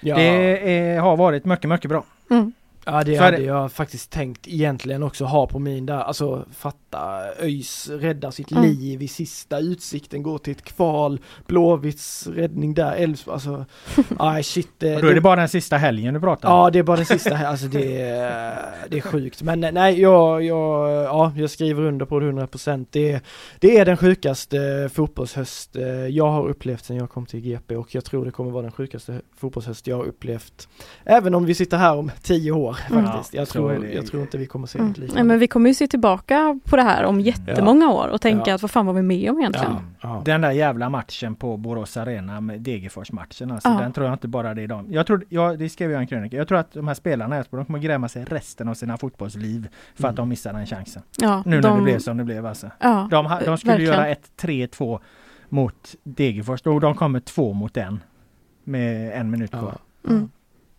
Ja. Det är, har varit mycket, mycket bra. Mm. Ja det är hade det. jag faktiskt tänkt egentligen också ha på min där, alltså fatta ÖIS räddar sitt Mm. liv i sista utsikten, går till ett kval, Blåvitts räddning där, Elfsborg, alltså, nej shit. Det, Och då är det bara den sista helgen du pratar om. Ja det är bara den sista här, alltså det är, det är sjukt. Men nej, jag, jag, ja, jag skriver under på det 100%. Det, det är den sjukaste fotbollshöst eh, jag har upplevt sedan jag kom till GP och jag tror det kommer vara den sjukaste fotbollshöst jag har upplevt. Även om vi sitter här om tio år. Faktiskt. Ja, Jag, tror, jag tror inte vi kommer se Mm. något Nej, liknande. men vi kommer ju se tillbaka på det här om jättemånga år och tänka Ja. att vad fan var vi med om egentligen? ja, ja. Den där jävla matchen på Borås Arena med Degerfors-matchen. Alltså, Ja. Den tror jag inte bara det är de. Jag tror, ja, det skrev jag i en krönika. Jag tror att de här spelarna i Elfsborg, de kommer gräma sig resten av sina fotbollsliv för Mm. att de missade den chansen. Ja, Nu när de, det blev som det blev alltså. Ja, De, de skulle verkligen. göra ett 3-2 mot Degerfors och de kommer två mot en. Med en minut kvar. Ja. Mm.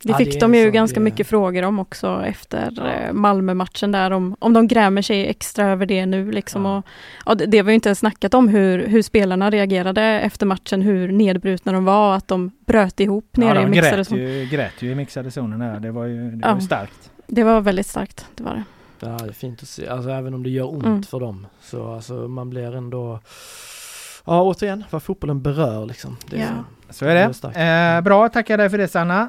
Det Ja, fick det de ju ganska det- mycket frågor om också efter Ja. eh, Malmö-matchen där om, om de grämer sig extra över det nu liksom. Ja. Och, ja, det, det var ju inte ens snackat om hur, hur spelarna reagerade efter matchen, hur nedbrutna de var, att de bröt ihop Ja, nere i de mixade grät zon. ju, grät ju i mixade zonen här. Det var ju, det Ja. var ju starkt. Det var väldigt starkt, det var det. Ja, det är fint att se, alltså även om det gör ont Mm. för dem. Så alltså man blir ändå, ja återigen, vad fotbollen berör liksom. Det är- Ja. Så är Det. Eh, bra, tackar dig för det Sanna.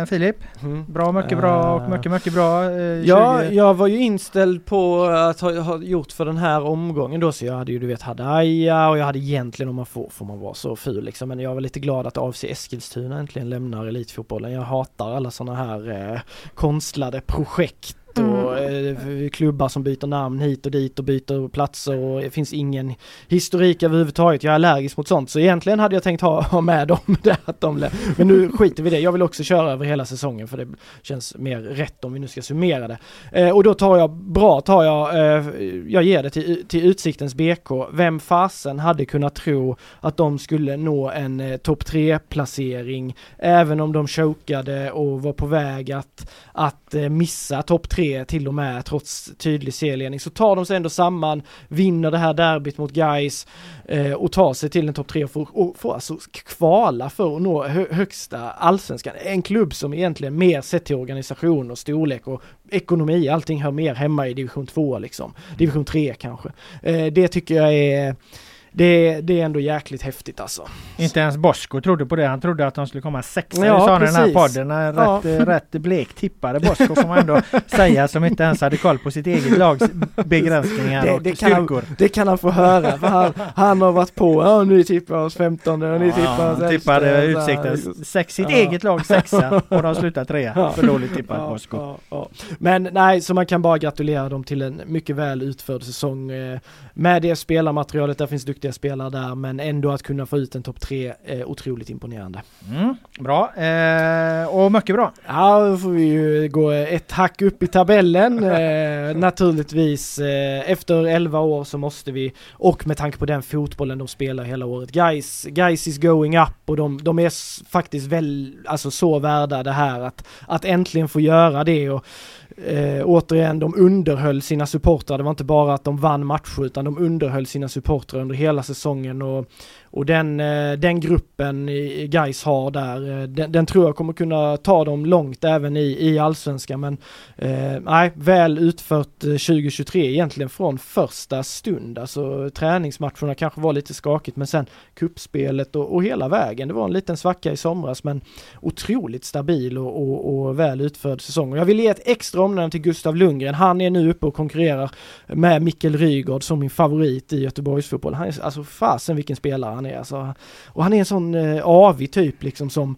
Eh, Filip, Mm. bra, mycket bra och Eh, mycket, mycket bra. Eh, Ja, 20 jag var ju inställd på att ha, ha gjort för den här omgången då, så jag hade ju du vet Hadaya och jag hade egentligen, om man får, får man vara så ful liksom, men jag var lite glad att AFC Eskilstuna äntligen lämnar elitfotbollen. Jag hatar alla sådana här eh, konstlade projekt och Mm, eh, klubbar som byter namn hit och dit och byter platser och det finns ingen historik överhuvudtaget. Jag är allergisk mot sånt så egentligen hade jag tänkt ha, ha med dem där att de Men nu skiter vi i det. Jag vill också köra över hela säsongen för det känns mer rätt om vi nu ska summera det. Eh, och då tar jag, bra tar jag, eh, jag ger det till, till Utsiktens BK. Vem fasen hade kunnat tro att de skulle nå en eh, topp 3-placering även om de chokade och var på väg att, att eh, missa topp 3 till och med trots tydlig serieledning så tar de sig ändå samman, vinner det här derbyt mot Gais eh, och tar sig till en topp 3 och får, och får alltså kvala för att nå hö högsta allsvenskan. En klubb som egentligen mer sett till organisation och storlek och ekonomi, allting hör mer hemma i division 2 liksom. Division 3 kanske. Eh, det tycker jag är det, det är ändå jäkligt häftigt alltså. Inte ens Bosko trodde på det. Han trodde att de skulle komma sexa. Ja, sa den här podden. Ja. Rätt, eh, rätt blek tippade Bosko får man ändå säga som inte ens hade koll på sitt eget lags begränsningar det, och det styrkor. Han, det kan han få höra. För han, han har varit på. Ja, nu tippar oss 15 och nu tippar oss ja, tippade Utsikten. Sex, sitt ja. eget lag sexa och de slutar trea. Ja. För dåligt tippat ja, Bosko. Ja, Men nej, så man kan bara gratulera dem till en mycket väl utförd säsong. Eh, med det spelarmaterialet, där finns duktiga duktiga spelare där men ändå att kunna få ut en topp tre är otroligt imponerande. Mm, bra, eh, och mycket bra. Ja, då får vi ju gå ett hack upp i tabellen. eh, naturligtvis, eh, efter 11 år så måste vi, och med tanke på den fotbollen de spelar hela året, guys, guys is going up och de, de är faktiskt väl, alltså så värda det här att, att äntligen få göra det och Eh, återigen, de underhöll sina supportrar. Det var inte bara att de vann matcher utan de underhöll sina supportrar under hela säsongen och och den, eh, den gruppen guys har där, eh, den, den, tror jag kommer kunna ta dem långt även i, i allsvenskan. Men eh, nej, väl utfört eh, 2023 egentligen från första stund. Alltså träningsmatcherna kanske var lite skakigt men sen kuppspelet och, och hela vägen. Det var en liten svacka i somras men otroligt stabil och, och, och väl utförd säsong. Och jag vill ge ett extra omnämnande till Gustav Lundgren. Han är nu uppe och konkurrerar med Mikkel Rygaard som min favorit i Göteborgsfotboll. Han är alltså fasen vilken spelare han han är alltså. Och han är en sån eh, avig typ liksom som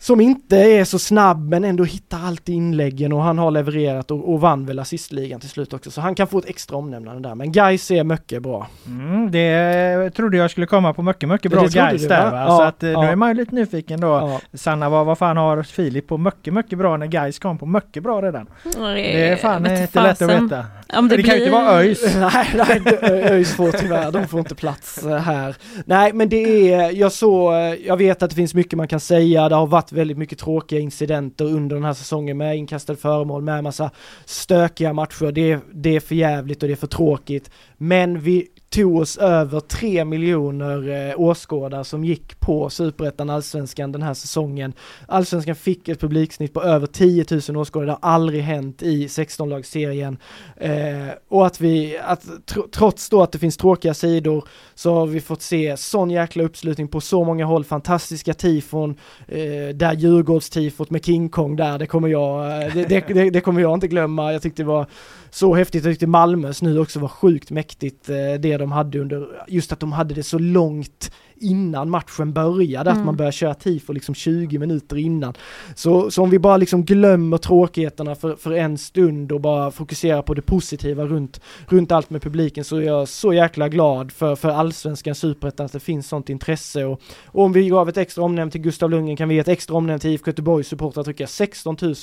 som inte är så snabb men ändå hittar alltid inläggen och han har levererat och, och vann väl assistligan till slut också så han kan få ett extra omnämnande där men Gais är mycket bra. Mm, det trodde jag skulle komma på mycket mycket bra Gais där va? Ja, så att eh, ja. nu är man ju lite nyfiken då. Ja. Sanna vad, vad fan har Filip på mycket mycket bra när Gais kom på mycket bra redan? Mm, det är fan inte fasen. lätt att veta. Om det, det blir... kan ju inte vara ÖIS. nej, nej ÖIS får tyvärr, de får inte plats eh, här. Nej men det är, jag så, jag vet att det finns mycket man kan säga, det har varit väldigt mycket tråkiga incidenter under den här säsongen med inkastade föremål, med massa stökiga matcher. Det, det är för jävligt och det är för tråkigt. Men vi tog oss över 3 miljoner eh, åskådare som gick på Superettan Allsvenskan den här säsongen. Allsvenskan fick ett publiksnitt på över 10 000 åskådare, det har aldrig hänt i 16-lagsserien. Eh, och att vi, att tr trots då att det finns tråkiga sidor så har vi fått se sån jäkla uppslutning på så många håll, fantastiska tifon, eh, där Djurgårdstifot med King Kong där, det kommer jag, eh, det, det, det, det kommer jag inte glömma. Jag tyckte det var så häftigt. Jag tyckte Malmös nu också var sjukt mäktigt eh, det de hade under, just att de hade det så långt innan matchen började, mm. att man börjar köra tifo liksom 20 minuter innan. Så, så om vi bara liksom glömmer tråkigheterna för, för en stund och bara fokuserar på det positiva runt, runt allt med publiken så är jag så jäkla glad för, för allsvenskan, superettan, att det finns sånt intresse och, och om vi gav ett extra omnämn till Gustav Lundgren kan vi ge ett extra omnämn till IFK Göteborgs supportrar tycker jag 16 000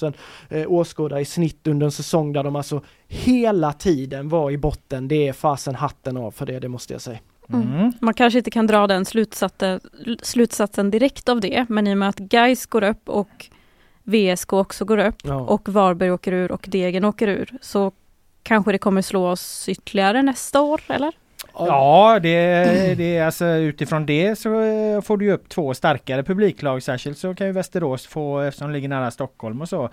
eh, åskådare i snitt under en säsong där de alltså hela tiden var i botten. Det är fasen hatten av för det, det måste jag säga. Mm. mm. Man kanske inte kan dra den slutsatsen, slutsatsen direkt av det, men i och med att Gais går upp och VSK också går upp ja. och Varberg åker ur och Degen åker ur så kanske det kommer slå oss ytterligare nästa år, eller? Ja, det, det alltså utifrån det så eh, får du upp två starkare publiklag. Särskilt så kan ju Västerås få, eftersom de ligger nära Stockholm och så.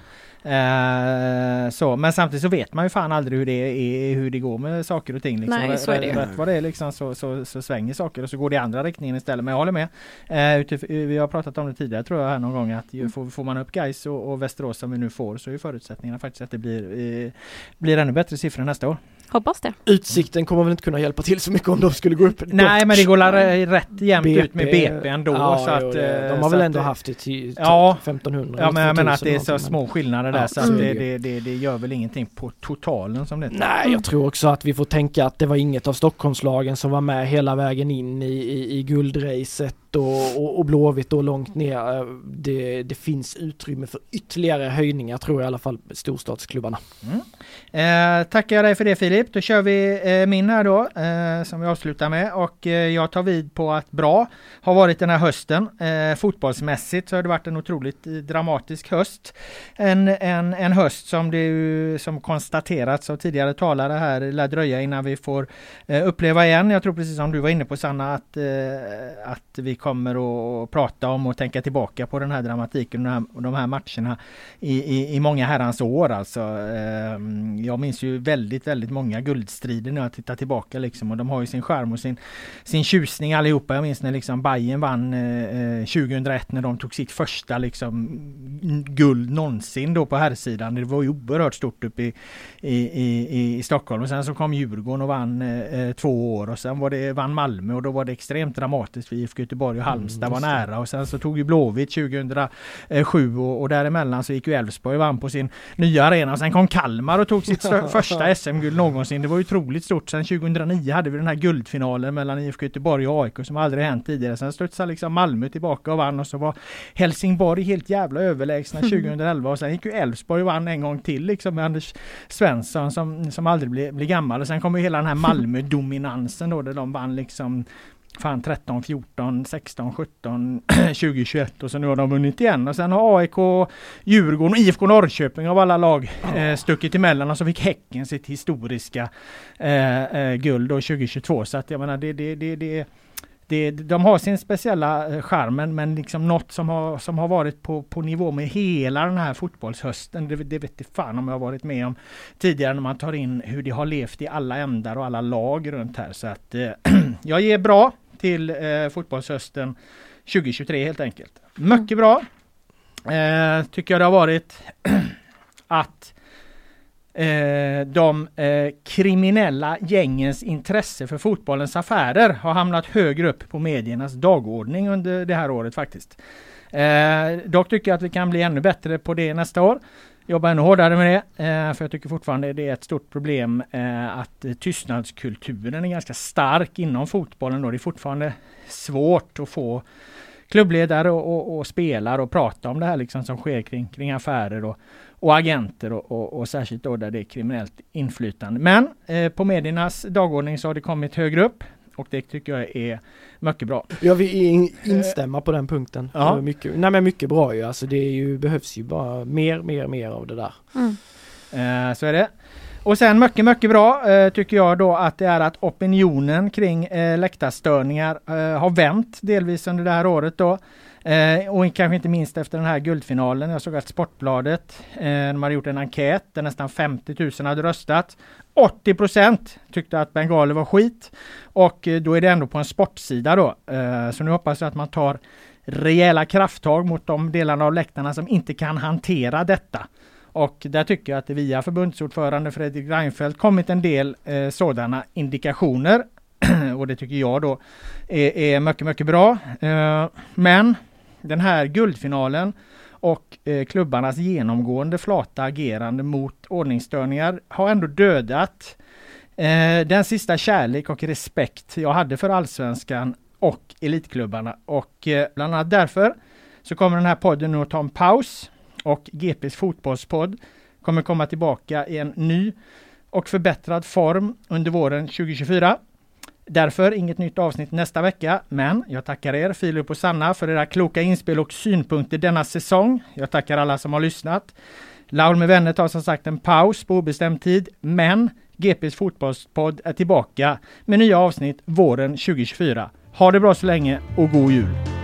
Eh, så men samtidigt så vet man ju fan aldrig hur det är, hur det går med saker och ting. Liksom. Nej, så är det Rätt vad det är liksom så, så, så, svänger saker och så går det i andra riktningen istället. Men jag håller med. Eh, utif- vi har pratat om det tidigare tror jag här någon gång att mm. får, får man upp Gais och, och Västerås som vi nu får så är förutsättningarna faktiskt att det blir, eh, blir ännu bättre siffror nästa år. Hoppas det. Utsikten kommer väl inte kunna hjälpa till så mycket om de skulle gå upp. Nej, men det går rätt jämnt BP, ut med BP ändå. Ja, så att, jo, eh, de har så väl att ändå det- haft det till Ja. 1500 Ja, men jag menar att det är 2000 så små skillnader där Ja, så att så är det, det det, det, det gör väl ingenting på totalen som det heter. Nej, jag tror också att vi får tänka att det var inget av Stockholmslagen som var med hela vägen in i, i, i guldracet och, och, och Blåvitt då långt ner. Eh, Det, det finns utrymme för ytterligare höjningar tror jag i alla fall storstadsklubbarna. Eh, tackar dig för det Filip. Då kör vi eh, min här då eh, som vi avslutar med och eh, jag tar vid på att bra har varit den här hösten. Eh, fotbollsmässigt så har det varit en otroligt dramatisk höst. En, en, en höst som det som konstaterats av tidigare talare här lär dröja innan vi får uppleva igen. Jag tror precis som du var inne på Sanna att, att vi kommer att prata om och tänka tillbaka på den här dramatiken och de här, och de här matcherna i, i, i många herrans år alltså. Eh, jag minns ju väldigt, väldigt många guldstrider när jag tittar tillbaka liksom och de har ju sin charm och sin, sin tjusning allihopa. Jag minns när liksom Bayern vann eh, eh 2001 när de tog sitt första liksom guld någonsin då på herrsidan. Det var ju oerhört stort uppe i, i, i, i Stockholm och sen så kom Djurgården och vann eh, eh, två år och sen var det, vann Malmö och då var det extremt dramatiskt för IFK Göteborg Halmstad var just det. nära och sen så tog ju Blåvitt 2007 och, och däremellan så gick ju Elfsborg och vann på sin nya arena och sen kom Kalmar och tog sitt första SM-guld någonsin. Det var ju otroligt stort. Sen 2009 hade vi den här guldfinalen mellan IFK Göteborg och AIK som aldrig hänt tidigare. Sen studsade liksom Malmö tillbaka och vann och så var Helsingborg helt jävla överlägsna 2011 och sen gick ju Elfsborg och vann en gång till liksom med Anders Svensson som, som aldrig blir, blir gammal och sen kommer ju hela den här Malmö-dominansen då där de vann liksom fan 13, 14, 16, 17, 20, 21 och så nu har de vunnit igen och sen har AIK, Djurgården och IFK Norrköping av alla lag eh, stuckit emellan och så fick Häcken sitt historiska eh, eh, guld då 2022 så att jag menar det, det, det, det det, de har sin speciella eh, charm men, liksom något som har, som har varit på, på nivå med hela den här fotbollshösten. Det, det vet inte fan om jag har varit med om tidigare när man tar in hur det har levt i alla ändar och alla lag runt här. Så att eh, jag ger bra till eh, fotbollshösten 2023 helt enkelt. Mycket bra. Eh, tycker jag det har varit att eh, de eh, kriminella gängens intresse för fotbollens affärer har hamnat högre upp på mediernas dagordning under det här året faktiskt. Eh, dock tycker jag att vi kan bli ännu bättre på det nästa år. Jobba ännu hårdare med det, eh, för jag tycker fortfarande det är ett stort problem eh, att tystnadskulturen är ganska stark inom fotbollen. Då. Det är fortfarande svårt att få klubbledare och, och, och spelare att prata om det här liksom som sker kring, kring affärer och, och agenter och, och, och särskilt då där det är kriminellt inflytande. Men eh, på mediernas dagordning så har det kommit högre upp och det tycker jag är mycket bra. Jag vill in, instämma på den punkten. Ja. Mycket, nej men mycket bra ju, alltså det är ju, behövs ju bara mer, mer, mer av det där. Mm. Eh, så är det. Och sen mycket, mycket bra eh, tycker jag då att det är att opinionen kring eh, läktarstörningar eh, har vänt delvis under det här året då. Eh, och kanske inte minst efter den här guldfinalen. Jag såg att Sportbladet, eh, de hade gjort en enkät där nästan 50 000 hade röstat. 80 procent tyckte att bengaler var skit. Och eh, då är det ändå på en sportsida då. Eh, så nu hoppas jag att man tar rejäla krafttag mot de delarna av läktarna som inte kan hantera detta. Och där tycker jag att det via förbundsordförande Fredrik Reinfeldt kommit en del eh, sådana indikationer. och det tycker jag då är, är mycket, mycket bra. Eh, men den här guldfinalen och eh, klubbarnas genomgående flata agerande mot ordningsstörningar har ändå dödat eh, den sista kärlek och respekt jag hade för allsvenskan och elitklubbarna. Och eh, bland annat därför så kommer den här podden nu att ta en paus och GPs fotbollspodd kommer komma tillbaka i en ny och förbättrad form under våren 2024. Därför inget nytt avsnitt nästa vecka, men jag tackar er Filip och Sanna för era kloka inspel och synpunkter denna säsong. Jag tackar alla som har lyssnat. Laul med vänner tar som sagt en paus på obestämd tid, men GPs fotbollspodd är tillbaka med nya avsnitt våren 2024. Ha det bra så länge och god jul!